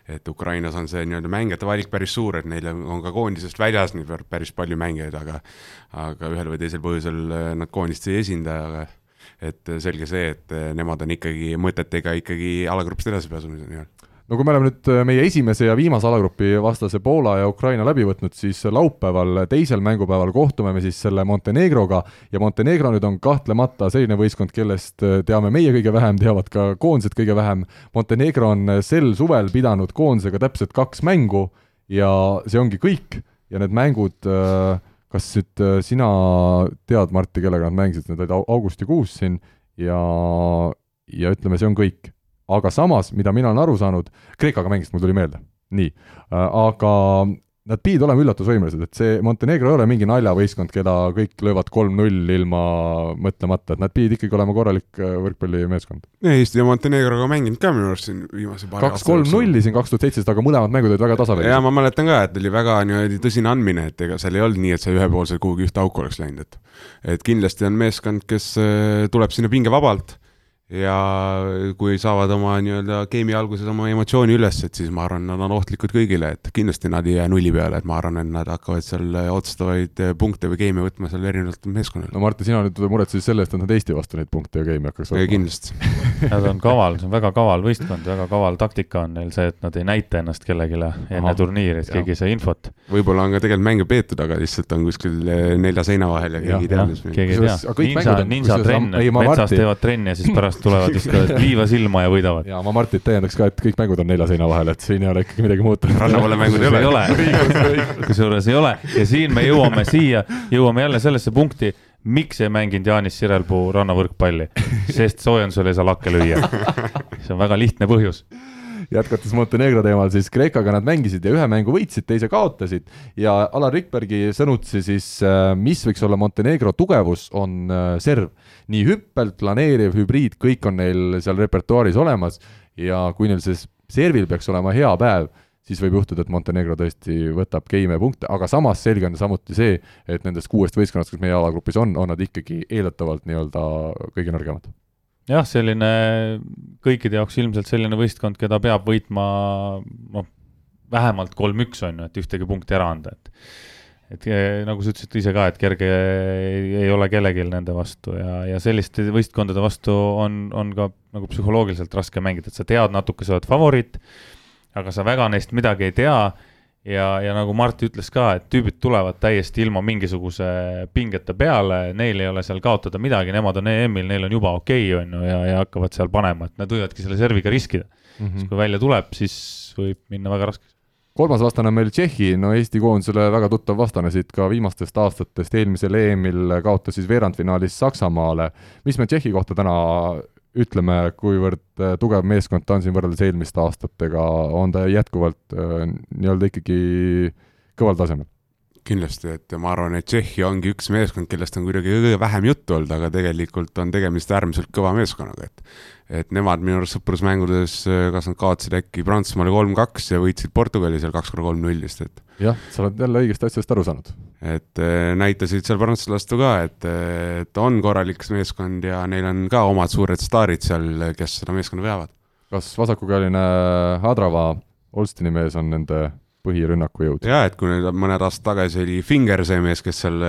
et Ukrainas on see nii-öelda mängijate valik päris suur, et neil on ka koondisest väljas nii päris palju mängijaid, aga aga ühel või teisel põhjusel nad koondist ei esinda, aga et selge see, et nemad on ikkagi mõtetega ikkagi alagrupist edasipääsemise nii-öelda
no kui me oleme nüüd äh, meie esimese ja viimase alagrupi vastase Poola ja Ukraina läbi võtnud, siis laupäeval, teisel mängupäeval kohtume me siis selle Montenegroga. Ja Montenegro nüüd on kahtlemata selline võistkond, kellest äh, teame meie kõige vähem, teavad ka koondised kõige vähem. Montenegro on äh, sel suvel pidanud koondisega täpselt kaks mängu ja see ongi kõik. Ja need mängud kas nüüd sina tead, Martti, kellega nad mängisid, need olid augustikuus siin ja, ja ütleme, see on kõik aga samas, mida mina olen aru saanud, Kreekaga mängisid, mul tuli meelde, nii, äh, aga nad pidid olema üllatusvõimelised, et see Montenegro ei ole mingi naljavõistkond, keda kõik löövad kolm-null ilma mõtlemata, et nad pidid ikkagi olema korralik äh, võrkpallimeeskond.
Eesti ja Montenegroga mänginud ka minu arust siin viimase paari
kaks kolm-nulli siin kaks tuhat seitseteist, aga mõlemad mängud olid väga tasavälised.
jaa, ma mäletan ka, et oli väga niimoodi tõsine andmine, et ega seal ei olnud nii, et sa ühepoolselt kuhugi ühte auku oleks läinud, et et kindlasti on meeskond, kes äh, tuleb sinna pingevabalt ja kui saavad oma nii-öelda game'i alguses oma emotsiooni üles, et siis ma arvan, nad on ohtlikud kõigile, et kindlasti nad ei jää nulli peale, et ma arvan, et nad hakkavad seal otsustavaid punkte või game'e võtma seal erinevatel meeskonnal.
no Martti, sina nüüd muretsesid selle eest, et nad Eesti vastu neid punkte ja game'e hakkaks
võtma. kindlasti
Nad on kaval, see on väga kaval võistkond, väga kaval taktika on neil see, et nad ei näita ennast kellelegi enne turniiri, et keegi ei saa infot.
võib-olla on ka tegelikult mänge peetud, aga lihtsalt on kuskil eh, nelja seina vahel ja keegi ei tea.
keegi ei tea. Ninja, ninja trenn, metsas teevad trenni ja siis pärast pärast tulevad just liiva silma ja võidavad.
ja ma Martit täiendaks ka, et kõik mängud on nelja seina vahel, et siin ei ole ikkagi midagi muutunud.
rannapoole mängud ei ole.
kusjuures ei ole ja siin me jõuame siia, jõuame jälle sellesse punkti, miks ei mänginud Jaanis Sirelpuu rannavõrkpalli, sest soojendusel ei saa lakke lüüa. see on väga lihtne põhjus
jätkates Montenegro teemal, siis Kreekaga nad mängisid ja ühe mängu võitsid, teise kaotasid. Ja Alar Rikbergi sõnutsi siis, äh, mis võiks olla Montenegro tugevus, on äh, serv. nii hüppelt, planeeriv, hübriid, kõik on neil seal repertuaaris olemas. Ja kui neil see servil peaks olema hea päev, siis võib juhtuda, et Montenegro tõesti võtab geime punkte, aga samas selge on samuti see, et nendest kuuest võistkonnast, kes meie alagrupis on, on nad ikkagi eeldatavalt nii-öelda kõige nõrgemad
jah, selline kõikide jaoks ilmselt selline võistkond, keda peab võitma noh, vähemalt kolm-üks on ju, et ühtegi punkti ära anda, et et eh, nagu sa ütlesid ise ka, et kerge ei, ei ole kellelgi nende vastu ja, ja selliste võistkondade vastu on, on ka nagu psühholoogiliselt raske mängida, et sa tead natuke, sa oled favoriit, aga sa väga neist midagi ei tea ja, ja nagu Mart ütles ka, et tüübid tulevad täiesti ilma mingisuguse pingeta peale, neil ei ole seal kaotada midagi, nemad on EM-il, neil on juba okei okay,, on ju, ja, ja hakkavad seal panema, et nad võivadki selle serviga riskida mm. -hmm. siis kui välja tuleb, siis võib minna väga raskeks
kolmas vastane on meil Tšehhi, no Eesti koondisele väga tuttav vastane siit ka viimastest aastatest, eelmisel EM-il kaotas siis veerandfinaalis Saksamaale. mis me Tšehhi kohta täna ütleme, kuivõrd äh, tugev meeskond ta on siin võrreldes eelmiste aastatega, on ta jätkuvalt äh, nii-öelda ikkagi kõval tasemel?
Kindlasti, et ma arvan, et Tšehhi ongi üks meeskond, kellest on kuidagi kõige vähem juttu olnud, aga tegelikult on tegemist äärmiselt kõva meeskonnaga, et et nemad minu arust sõprusmängudes, kas nad kaotasid äkki Prantsusmaale kolm-kaks ja võitsid Portugali seal kaks korda kolm-null vist, et
jah, sa oled jälle õigest asjast aru saanud.
et äh, näitasid seal prantslastu ka, et, et on korralik meeskond ja neil on ka omad suured staarid seal, kes seda meeskonda veavad.
kas vasakukäeline Hadrava, Olstini mees on nende põhirünnaku jõud?
jaa, et kui nüüd mõned aastad tagasi oli Finger see mees, kes seal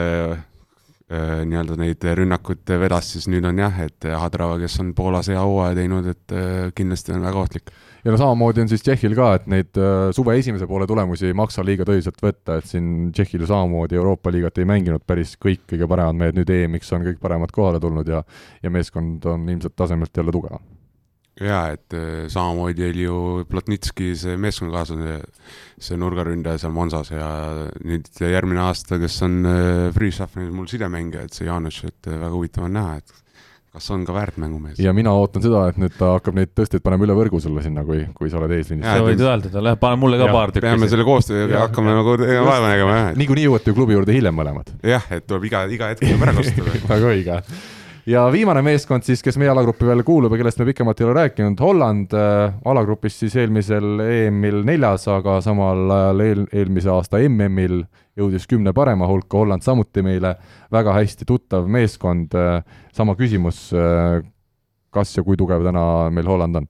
Äh, nii-öelda neid rünnakuid vedas, siis nüüd on jah, et Hadrava, kes on Poolas hea hooaja teinud, et äh, kindlasti on väga ohtlik.
ja no samamoodi on siis Tšehhil ka, et neid äh, suve esimese poole tulemusi ei maksa liiga tõsiselt võtta, et siin Tšehhil ju samamoodi Euroopa liigat ei mänginud päris kõik kõige paremad mehed, nüüd EM-iks on kõik paremad kohale tulnud ja ja meeskond on ilmselt tasemelt jälle tugevam
jaa, et äh, samamoodi oli ju Plotnitski see meeskonnakaaslane, see nurgaründaja seal Monsas ja nüüd järgmine aasta, kes on äh, Freestaffi mul sidemängija, et see Jaanus, et äh, väga huvitav on näha, et kas on ka väärt mängumees.
ja mina ootan seda, et nüüd ta hakkab neid tõsteid panema üle võrgu sulle sinna, kui, kui sa oled eesliinis.
sa võid öelda talle, pane mulle ka ja, paar tükki.
peame selle koostööga hakkame nagu vaeva nägema, jah.
niikuinii jõuate ju klubi juurde hiljem mõlemad.
jah, et tuleb iga, iga hetk tuleb ära kasutada
väga õige ja viimane meeskond siis, kes meie alagrupi veel kuulub ja kellest me pikemalt ei ole rääkinud, Holland äh, alagrupis siis eelmisel EM-il neljas, aga samal ajal eel, eelmise aasta MM-il jõudis kümne parema hulka, Holland samuti meile väga hästi tuttav meeskond äh,. sama küsimus äh,, kas ja kui tugev täna meil Holland on?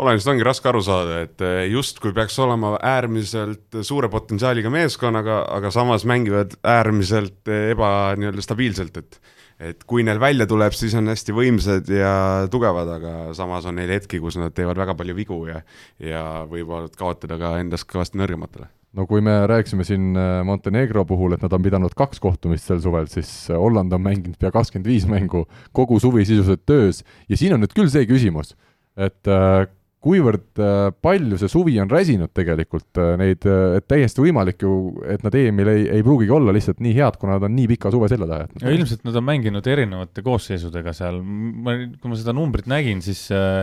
Hollandist ongi raske aru saada, et äh, justkui peaks olema äärmiselt suure potentsiaaliga meeskonnaga, aga samas mängivad äärmiselt äh, eba nii-öelda stabiilselt, et et kui neil välja tuleb, siis on hästi võimsad ja tugevad, aga samas on neil hetki, kus nad teevad väga palju vigu ja ja võivad kaotada ka endast kõvasti nõrgematele.
No kui me rääkisime siin äh, Montenegro puhul, et nad on pidanud kaks kohtumist sel suvel, siis äh, Holland on mänginud pea kakskümmend viis mängu, kogu suvi sisuliselt töös. Ja siin on nüüd küll see küsimus, et äh, kuivõrd äh, palju see suvi on räsinud tegelikult äh, neid, äh, et täiesti võimalik ju, et nad EM-il ei, ei pruugigi olla lihtsalt nii head, kuna nad on nii pika suve selja taha jätnud.
ilmselt nad on mänginud erinevate koosseisudega seal, ma, kui ma seda numbrit nägin, siis äh,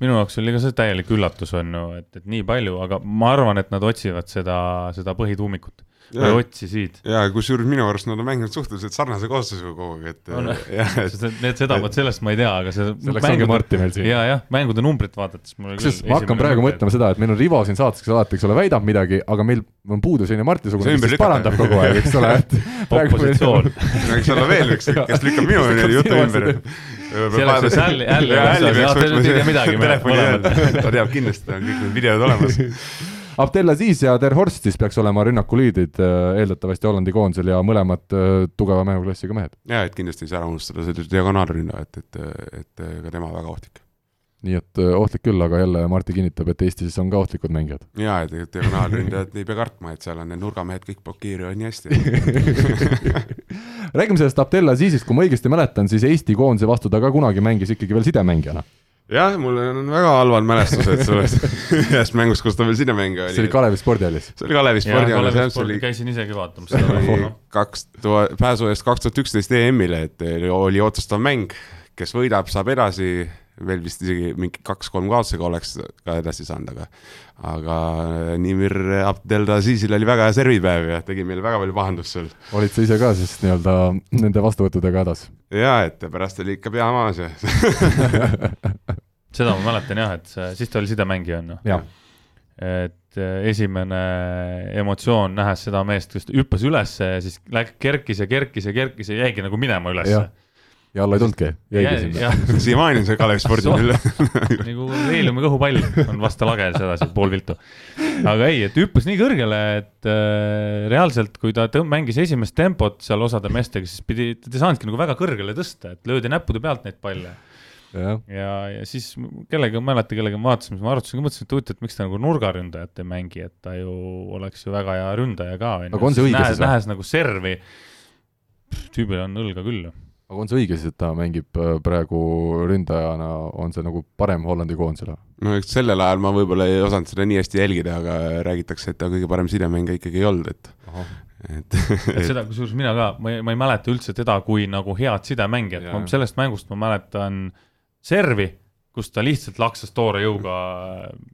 minu jaoks oli ka see täielik üllatus, on ju, et, et nii palju, aga ma arvan, et nad otsivad seda, seda põhituumikut või otsisid.
ja kusjuures minu arust nad on mänginud suhteliselt sarnase koosseisuga kogu aeg, et
et need seda, vot sellest ma ei tea, aga see
selleks mängude, ongi Martin meil siin.
ja, jah, mängude numbrit vaadates
kusjuures ma hakkan praegu mõtlema seda, et meil on Rivo siin saates, kes alati, eks ole, väidab midagi, aga meil on puudu selline Marti-sugune, kes siis parandab kogu aeg, eks ole, et
opositsioon.
võiks olla veel üks, kes lükkab minu jutu ümber.
see oleks siis Hälli, Hälli, te ei tea midagi.
ta teab kindlasti, on kõik need videod olemas
Abdelaziz ja Ter Horst siis peaks olema rünnakuliidrid äh, eeldatavasti Hollandi koondisel ja mõlemad äh, tugeva mähuklassiga mehed.
jaa, et kindlasti ei saa ära unustada seda diagonaalründajat, et, et, et ka tema väga ohtlik
nii et äh, ohtlik küll, aga jälle Martti kinnitab, et Eestis on ka ohtlikud mängijad.
jaa, et diagonaalründajad ei pea kartma, et seal on need nurgamehed kõik blokeerivad nii hästi
räägime sellest Abdelazizist, kui ma õigesti mäletan, siis Eesti koondise vastu ta ka kunagi mängis ikkagi veel sidemängijana
jah, mul on väga halvad mälestused sellest ühest mängust, kus ta veel sidemängija oli.
see oli Kalevi spordihallis?
see oli Kalevi spordihallis, jah, see oli.
käisin isegi vaatamas seda.
kaks tuhat, pääsu eest kaks tuhat üksteist EM-ile, et oli otsustav mäng, kes võidab, saab edasi, veel vist isegi mingi kaks-kolm kaotusega oleks ka edasi saanud, aga aga Nimir Abdelazisil oli väga hea servipäev ja tegi meile väga palju pahandust seal.
olid sa ise ka siis nii-öelda nende vastuvõttudega hädas?
jaa, et pärast oli ikka pea maas ja
seda ma mäletan jah, et see, siis ta oli sidemängija on ju. et eh, esimene emotsioon, nähes seda meest, kes hüppas ülesse ja siis läks, kerkis ja kerkis ja kerkis ja jäigi nagu minema ülesse
ja alla ei tulnudki, jäigi sinna.
siiamaani on see Kalev spordil üle
nagu heeliumi kõhupall on vastu lage sedasi pool viltu. aga ei, et hüppas nii kõrgele, et äh, reaalselt, kui ta mängis esimest tempot seal osade meestega, siis pidi, ta ei saanudki nagu väga kõrgele tõsta, et löödi näppude pealt neid palle. ja, ja, ja siis kellega, ma ei mäleta, kellega me vaatasime, siis ma arutasin ka, mõtlesin, et huvitav, et miks ta nagu nurgaründajat ei mängi, et ta ju oleks ju väga hea ründaja ka.
aga on see õige
siis või? nähes nagu servi, tüübil on õlga küll
aga on see õige siis, et ta mängib äh, praegu ründajana, on see nagu parem Hollandi koondisele?
no eks sellel ajal ma võib-olla ei osanud seda nii hästi jälgida, aga räägitakse, et ta kõige parem sidemängija ikkagi ei olnud, et
et, et seda, kusjuures mina ka, ma ei, ma ei mäleta üldse teda kui nagu head sidemängijat, sellest mängust ma mäletan servi kus ta lihtsalt laksas toore jõuga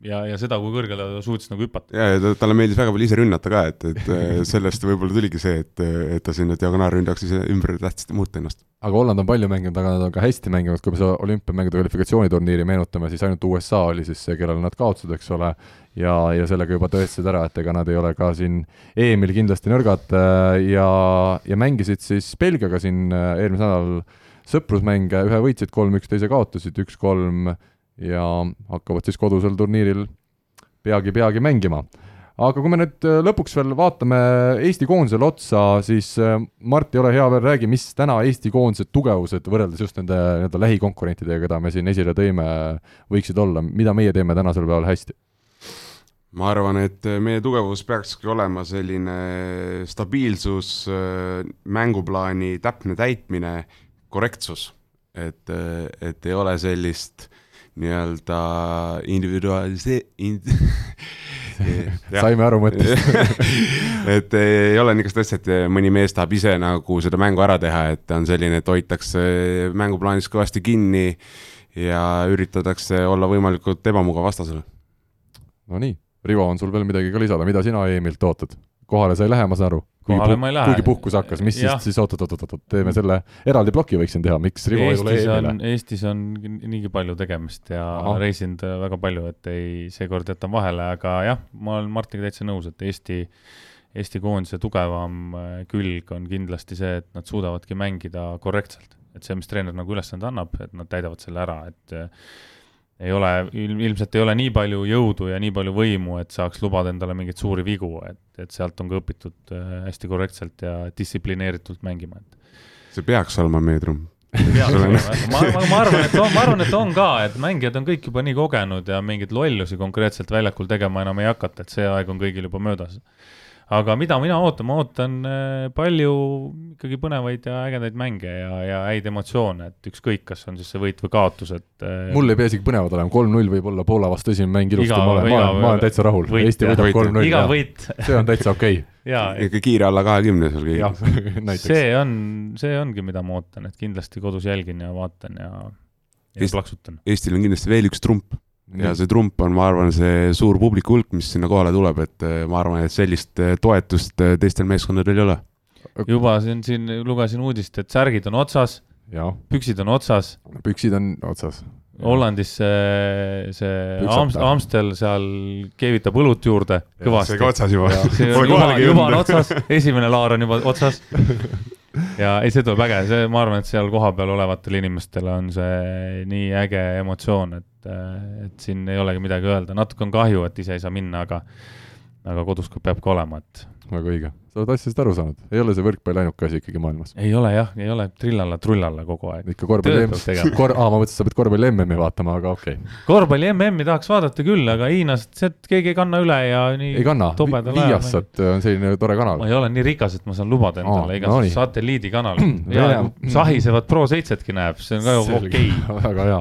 ja, ja seda, kui kõrgele ta suutis nagu hüpata.
ja, ja talle meeldis väga palju ise rünnata ka, et, et sellest võib-olla tuligi see, et, et ta sinna diagonaalründajaks ise ümber tahtis muuta ennast.
aga Holland on palju mänginud, aga nad on ka hästi mänginud, kui me seda olümpiamängude kvalifikatsiooniturniiri meenutame, siis ainult USA oli siis see, kellele nad kaotasid, eks ole, ja, ja sellega juba tõestasid ära, et ega nad ei ole ka siin EM-il kindlasti nõrgad ja, ja mängisid siis Belgiaga siin eelmisel nädalal sõprusmänge, ühe võitsid kolm-üks, teise kaotasid üks-kolm ja hakkavad siis kodusel turniiril peagi-peagi mängima. aga kui me nüüd äh, lõpuks veel vaatame Eesti koondisele otsa, siis äh, Martti, ole hea veel, räägi, mis täna Eesti koondise tugevused võrreldes just nende nii-öelda lähikonkurentidega, keda me siin esile tõime, võiksid olla, mida meie teeme tänasel päeval hästi?
ma arvan, et meie tugevus peakski olema selline stabiilsus, mänguplaani täpne täitmine korrektsus, et, et ei ole sellist nii-öelda individuaalse- ind...
saime aru mõttest
et ei ole niisugust asja, et mõni mees tahab ise nagu seda mängu ära teha, et on selline, et hoitakse mänguplaanis kõvasti kinni ja üritatakse olla võimalikult ebamugav vastasele.
Nonii, Rivo, on sul veel midagi ka lisada, mida sina Emililt ootad? kohale sa ei lähe, ma saan aru?
Ei lähe.
kuigi puhkus hakkas, mis ja. siis, siis oot-oot-oot-oot, teeme selle eraldi ploki võiksin teha, miks Rivo
ei tule EM-ile? Eestis on niigi palju tegemist ja Aha. reisinud väga palju, et ei, seekord jätan vahele, aga jah, ma olen Martiga täitsa nõus, et Eesti, Eesti koondise tugevam äh, külg on kindlasti see, et nad suudavadki mängida korrektselt. et see, mis treener nagu ülesande annab, et nad täidavad selle ära, et ei ole, ilmselt ei ole nii palju jõudu ja nii palju võimu, et saaks lubada endale mingeid suuri vigu, et, et sealt on ka õpitud äh, hästi korrektselt ja distsiplineeritult mängima, et.
see peaks olema meetrum.
ma, ma, ma arvan, et on, ma arvan, et on ka, et mängijad on kõik juba nii kogenud ja mingeid lollusi konkreetselt väljakul tegema enam ei hakata, et see aeg on kõigil juba möödas aga mida mina ootan, ma ootan äh, palju ikkagi põnevaid ja ägedaid mänge ja, ja häid emotsioone, et ükskõik, kas on siis see võit või kaotus, et
äh, mul ei pea isegi põnevad olema, kolm-null võib olla Poola vastu esimene mäng ilusti, ma olen, ma olen, ma olen täitsa rahul, Eesti võidab kolm-null.
iga võit.
See on täitsa okei.
Okay.
ikka kiire alla kahekümne seal
kõigil. see on, see ongi, mida ma ootan, et kindlasti kodus jälgin ja vaatan ja, ja Eest, plaksutan.
Eestil on kindlasti veel üks trump ja see trump on, ma arvan, see suur publiku hulk, mis sinna kohale tuleb, et eh, ma arvan, et sellist eh, toetust eh, teistel meeskondadel ei ole.
juba siin, siin lugesin uudist, et särgid on otsas, püksid on otsas.
püksid on otsas.
Hollandis see, see Amst, Amstel seal keevitab õlut juurde kõvasti.
see ka otsas juba.
juba, juba on otsas, esimene laar on juba otsas ja ei, see tuleb äge, see, ma arvan, et seal kohapeal olevatel inimestel on see nii äge emotsioon, et, et siin ei olegi midagi öelda, natuke on kahju, et ise ei saa minna, aga aga kodus peab ka olema, et.
väga õige, sa oled asjadest aru saanud, ei ole see võrkpall ainuke asi ikkagi maailmas?
ei ole jah, ei ole trillalla-trullalla kogu aeg.
ikka korvpalli MM, kor-, aa, ma mõtlesin, sa pead korvpalli MM-i vaatama, aga okei okay..
korvpalli MM-i tahaks vaadata küll, aga Hiinast, sealt keegi ei kanna üle ja nii
ei kanna, Viasat on selline tore kanal.
ma ei ole nii rikas, et ma saan lubada endale igasugust no, satelliidikanali ja sahisevad Pro7-tki näeb, see on ka ju okei okay.
väga hea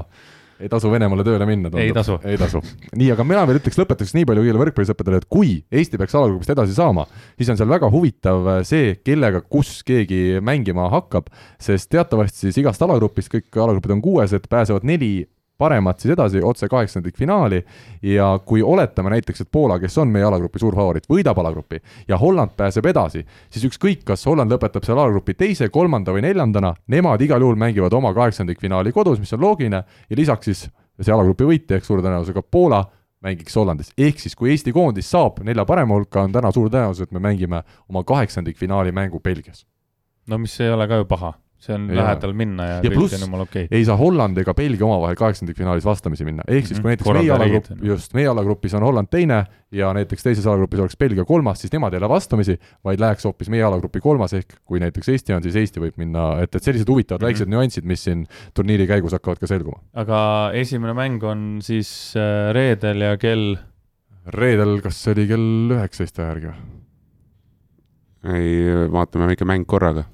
ei tasu Venemaale tööle minna.
ei tasu.
ei tasu. nii, aga mina veel ütleks lõpetuseks nii palju kõigile võrkpallisõpradele, et kui Eesti peaks alagrupist edasi saama, siis on seal väga huvitav see, kellega, kus keegi mängima hakkab, sest teatavasti siis igast alagrupist, kõik alagrupid on kuuesed, pääsevad neli paremad siis edasi otse kaheksandikfinaali. Ja kui oletame näiteks, et Poola, kes on meie alagrupi suur favoriit, võidab alagrupi ja Holland pääseb edasi, siis ükskõik, kas Holland lõpetab seal alagrupi teise, kolmanda või neljandana, nemad igal juhul mängivad oma kaheksandikfinaali kodus, mis on loogiline, ja lisaks siis see alagrupi võitja ehk suure tõenäosusega Poola mängiks Hollandis, ehk siis kui Eesti koondis saab nelja parema hulka, on täna suur tõenäosus, et me mängime oma kaheksandikfinaali mängu Belgias.
no mis ei ole ka ju paha see on ja. lähedal minna ja,
ja
kõik
plus,
on jumala okei okay..
ei saa Holland ega Belgia omavahel kaheksandikfinaalis vastamisi minna, ehk siis kui näiteks meie alagrupp, just, meie alagrupis on Holland teine ja näiteks teises alagrupis oleks Belgia kolmas, siis nemad ei lähe vastamisi, vaid läheks hoopis meie alagrupi kolmas, ehk kui näiteks Eesti on, siis Eesti võib minna, et, et sellised huvitavad mm -hmm. väiksed nüansid, mis siin turniiri käigus hakkavad ka selguma.
aga esimene mäng on siis äh, reedel ja kell?
reedel, kas see oli kell üheksateist järgi või?
ei, vaatame ikka mäng korraga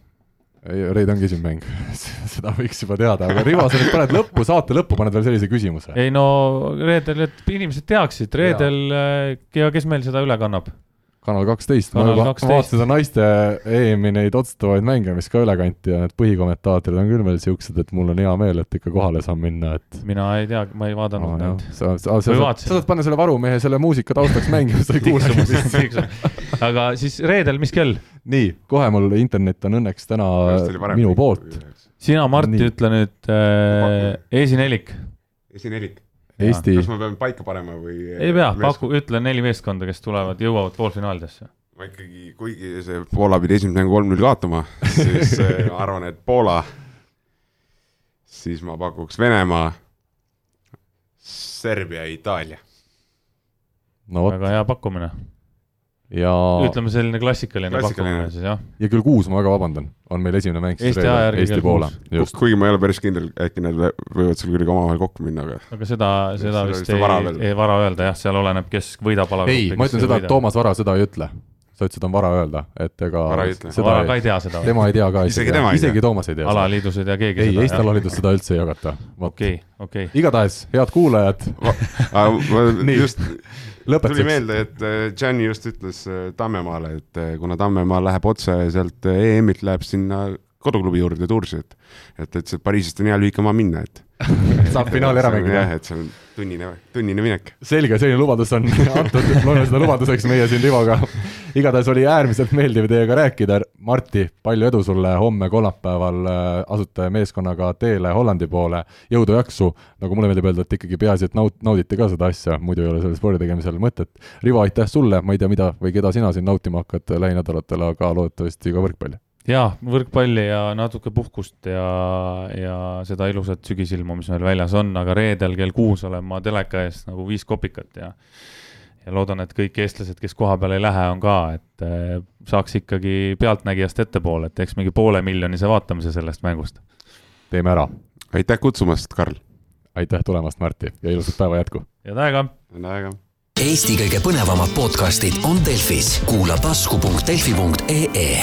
Reid ongi esimene mäng seda võiks juba teada, aga Rivo, sa nüüd paned lõppu, saate lõppu paned veel sellise küsimuse.
ei no reedel, et inimesed teaksid, reedel ja. ja kes meil seda üle kannab?
Kanal kaksteist, ma juba vaatasin seda naiste EM-i neid otsustavaid mänge, mis ka üle kanti ja need põhikommentaatorid on küll veel siuksed, et mul on hea meel, et ikka kohale saan minna, et.
mina ei tea, ma ei vaadanud
no, neid. sa, sa, sa, sa, sa saad panna selle varumehe selle muusika taustaks mängima, sa ei kuule.
aga siis reedel, mis kell?
nii, kohe mul internet on õnneks täna minu poolt.
sina, Martti, ütle nüüd äh, esinelik.
esinelik
Eesti.
kas ma pean paika panema või?
ei pea, paku, ütle neli meeskonda, kes tulevad, jõuavad poolfinaalidesse.
ma ikkagi, kuigi see Poola pidi esimese mängu kolm-null kaotama, siis äh, ma arvan, et Poola, siis ma pakuks Venemaa, Serbia, Itaalia.
no vot.
väga hea pakkumine
ja
ütleme selline klassikaline, klassikaline. pakkumine siis jah.
ja kell kuus, ma väga vabandan, on meil esimene mäng
Eesti aja järgi
Eesti poole.
kuigi ma ei ole päris kindel, äkki need võivad seal kuidagi omavahel kokku minna, aga
aga seda, seda vist ei, ei vara öelda jah, seal oleneb, kes võidab ala.
ei, ma ütlen seda, et Toomas Vara seda ei ütle. Sa ütlesid, on vara öelda, et ega
vara ei ütle. vara ka ei tea seda.
tema ei tea ka
isegi, tema
isegi tea. Toomas ei tea.
alaliidus ei tea keegi
ei, Eesti alaliidus seda üldse ei jagata.
okei, okei.
igatahes, head kuulajad
just tuli meelde, et Gianni äh, just ütles äh, Tammemaale, et äh, kuna Tammemaa läheb otse sealt EM-ilt, läheb sinna koduklubi juurde Tursi, et et, et see Pariisist on hea lühike maa minna, et
saab finaali ära mängida.
jah, et see on tunnine, tunnine minek.
selge, selline lubadus on antud, loeme seda lubaduseks meie siin Rivoga. igatahes oli äärmiselt meeldiv teiega rääkida, Marti, palju edu sulle homme kolmapäeval, asute meeskonnaga teele Hollandi poole, jõudu-jaksu, nagu mulle meeldib öelda, et ikkagi peaasi, et naut-, naudite ka seda asja, muidu ei ole selle spordi tegemisel mõtet. Rivo, aitäh sulle, ma ei tea, mida või keda sina siin nautima hakkad lähinädalatel, aga loodetavasti ka võrkpalli
jaa, võrkpalli ja natuke puhkust ja, ja seda ilusat sügisilma, mis meil väljas on, aga reedel kell kuus olen ma teleka ees nagu viis kopikat ja ja loodan, et kõik eestlased, kes koha peale ei lähe, on ka, et eh, saaks ikkagi pealtnägijast ettepoole, et teeks mingi poole miljonise vaatamise sellest mängust.
teeme ära.
aitäh kutsumast, Karl!
aitäh tulemast, Martti, ja ilusat päeva jätku!
head aega!
head aega!
Eesti kõige põnevamad podcastid on Delfis, kuula tasku.delfi.ee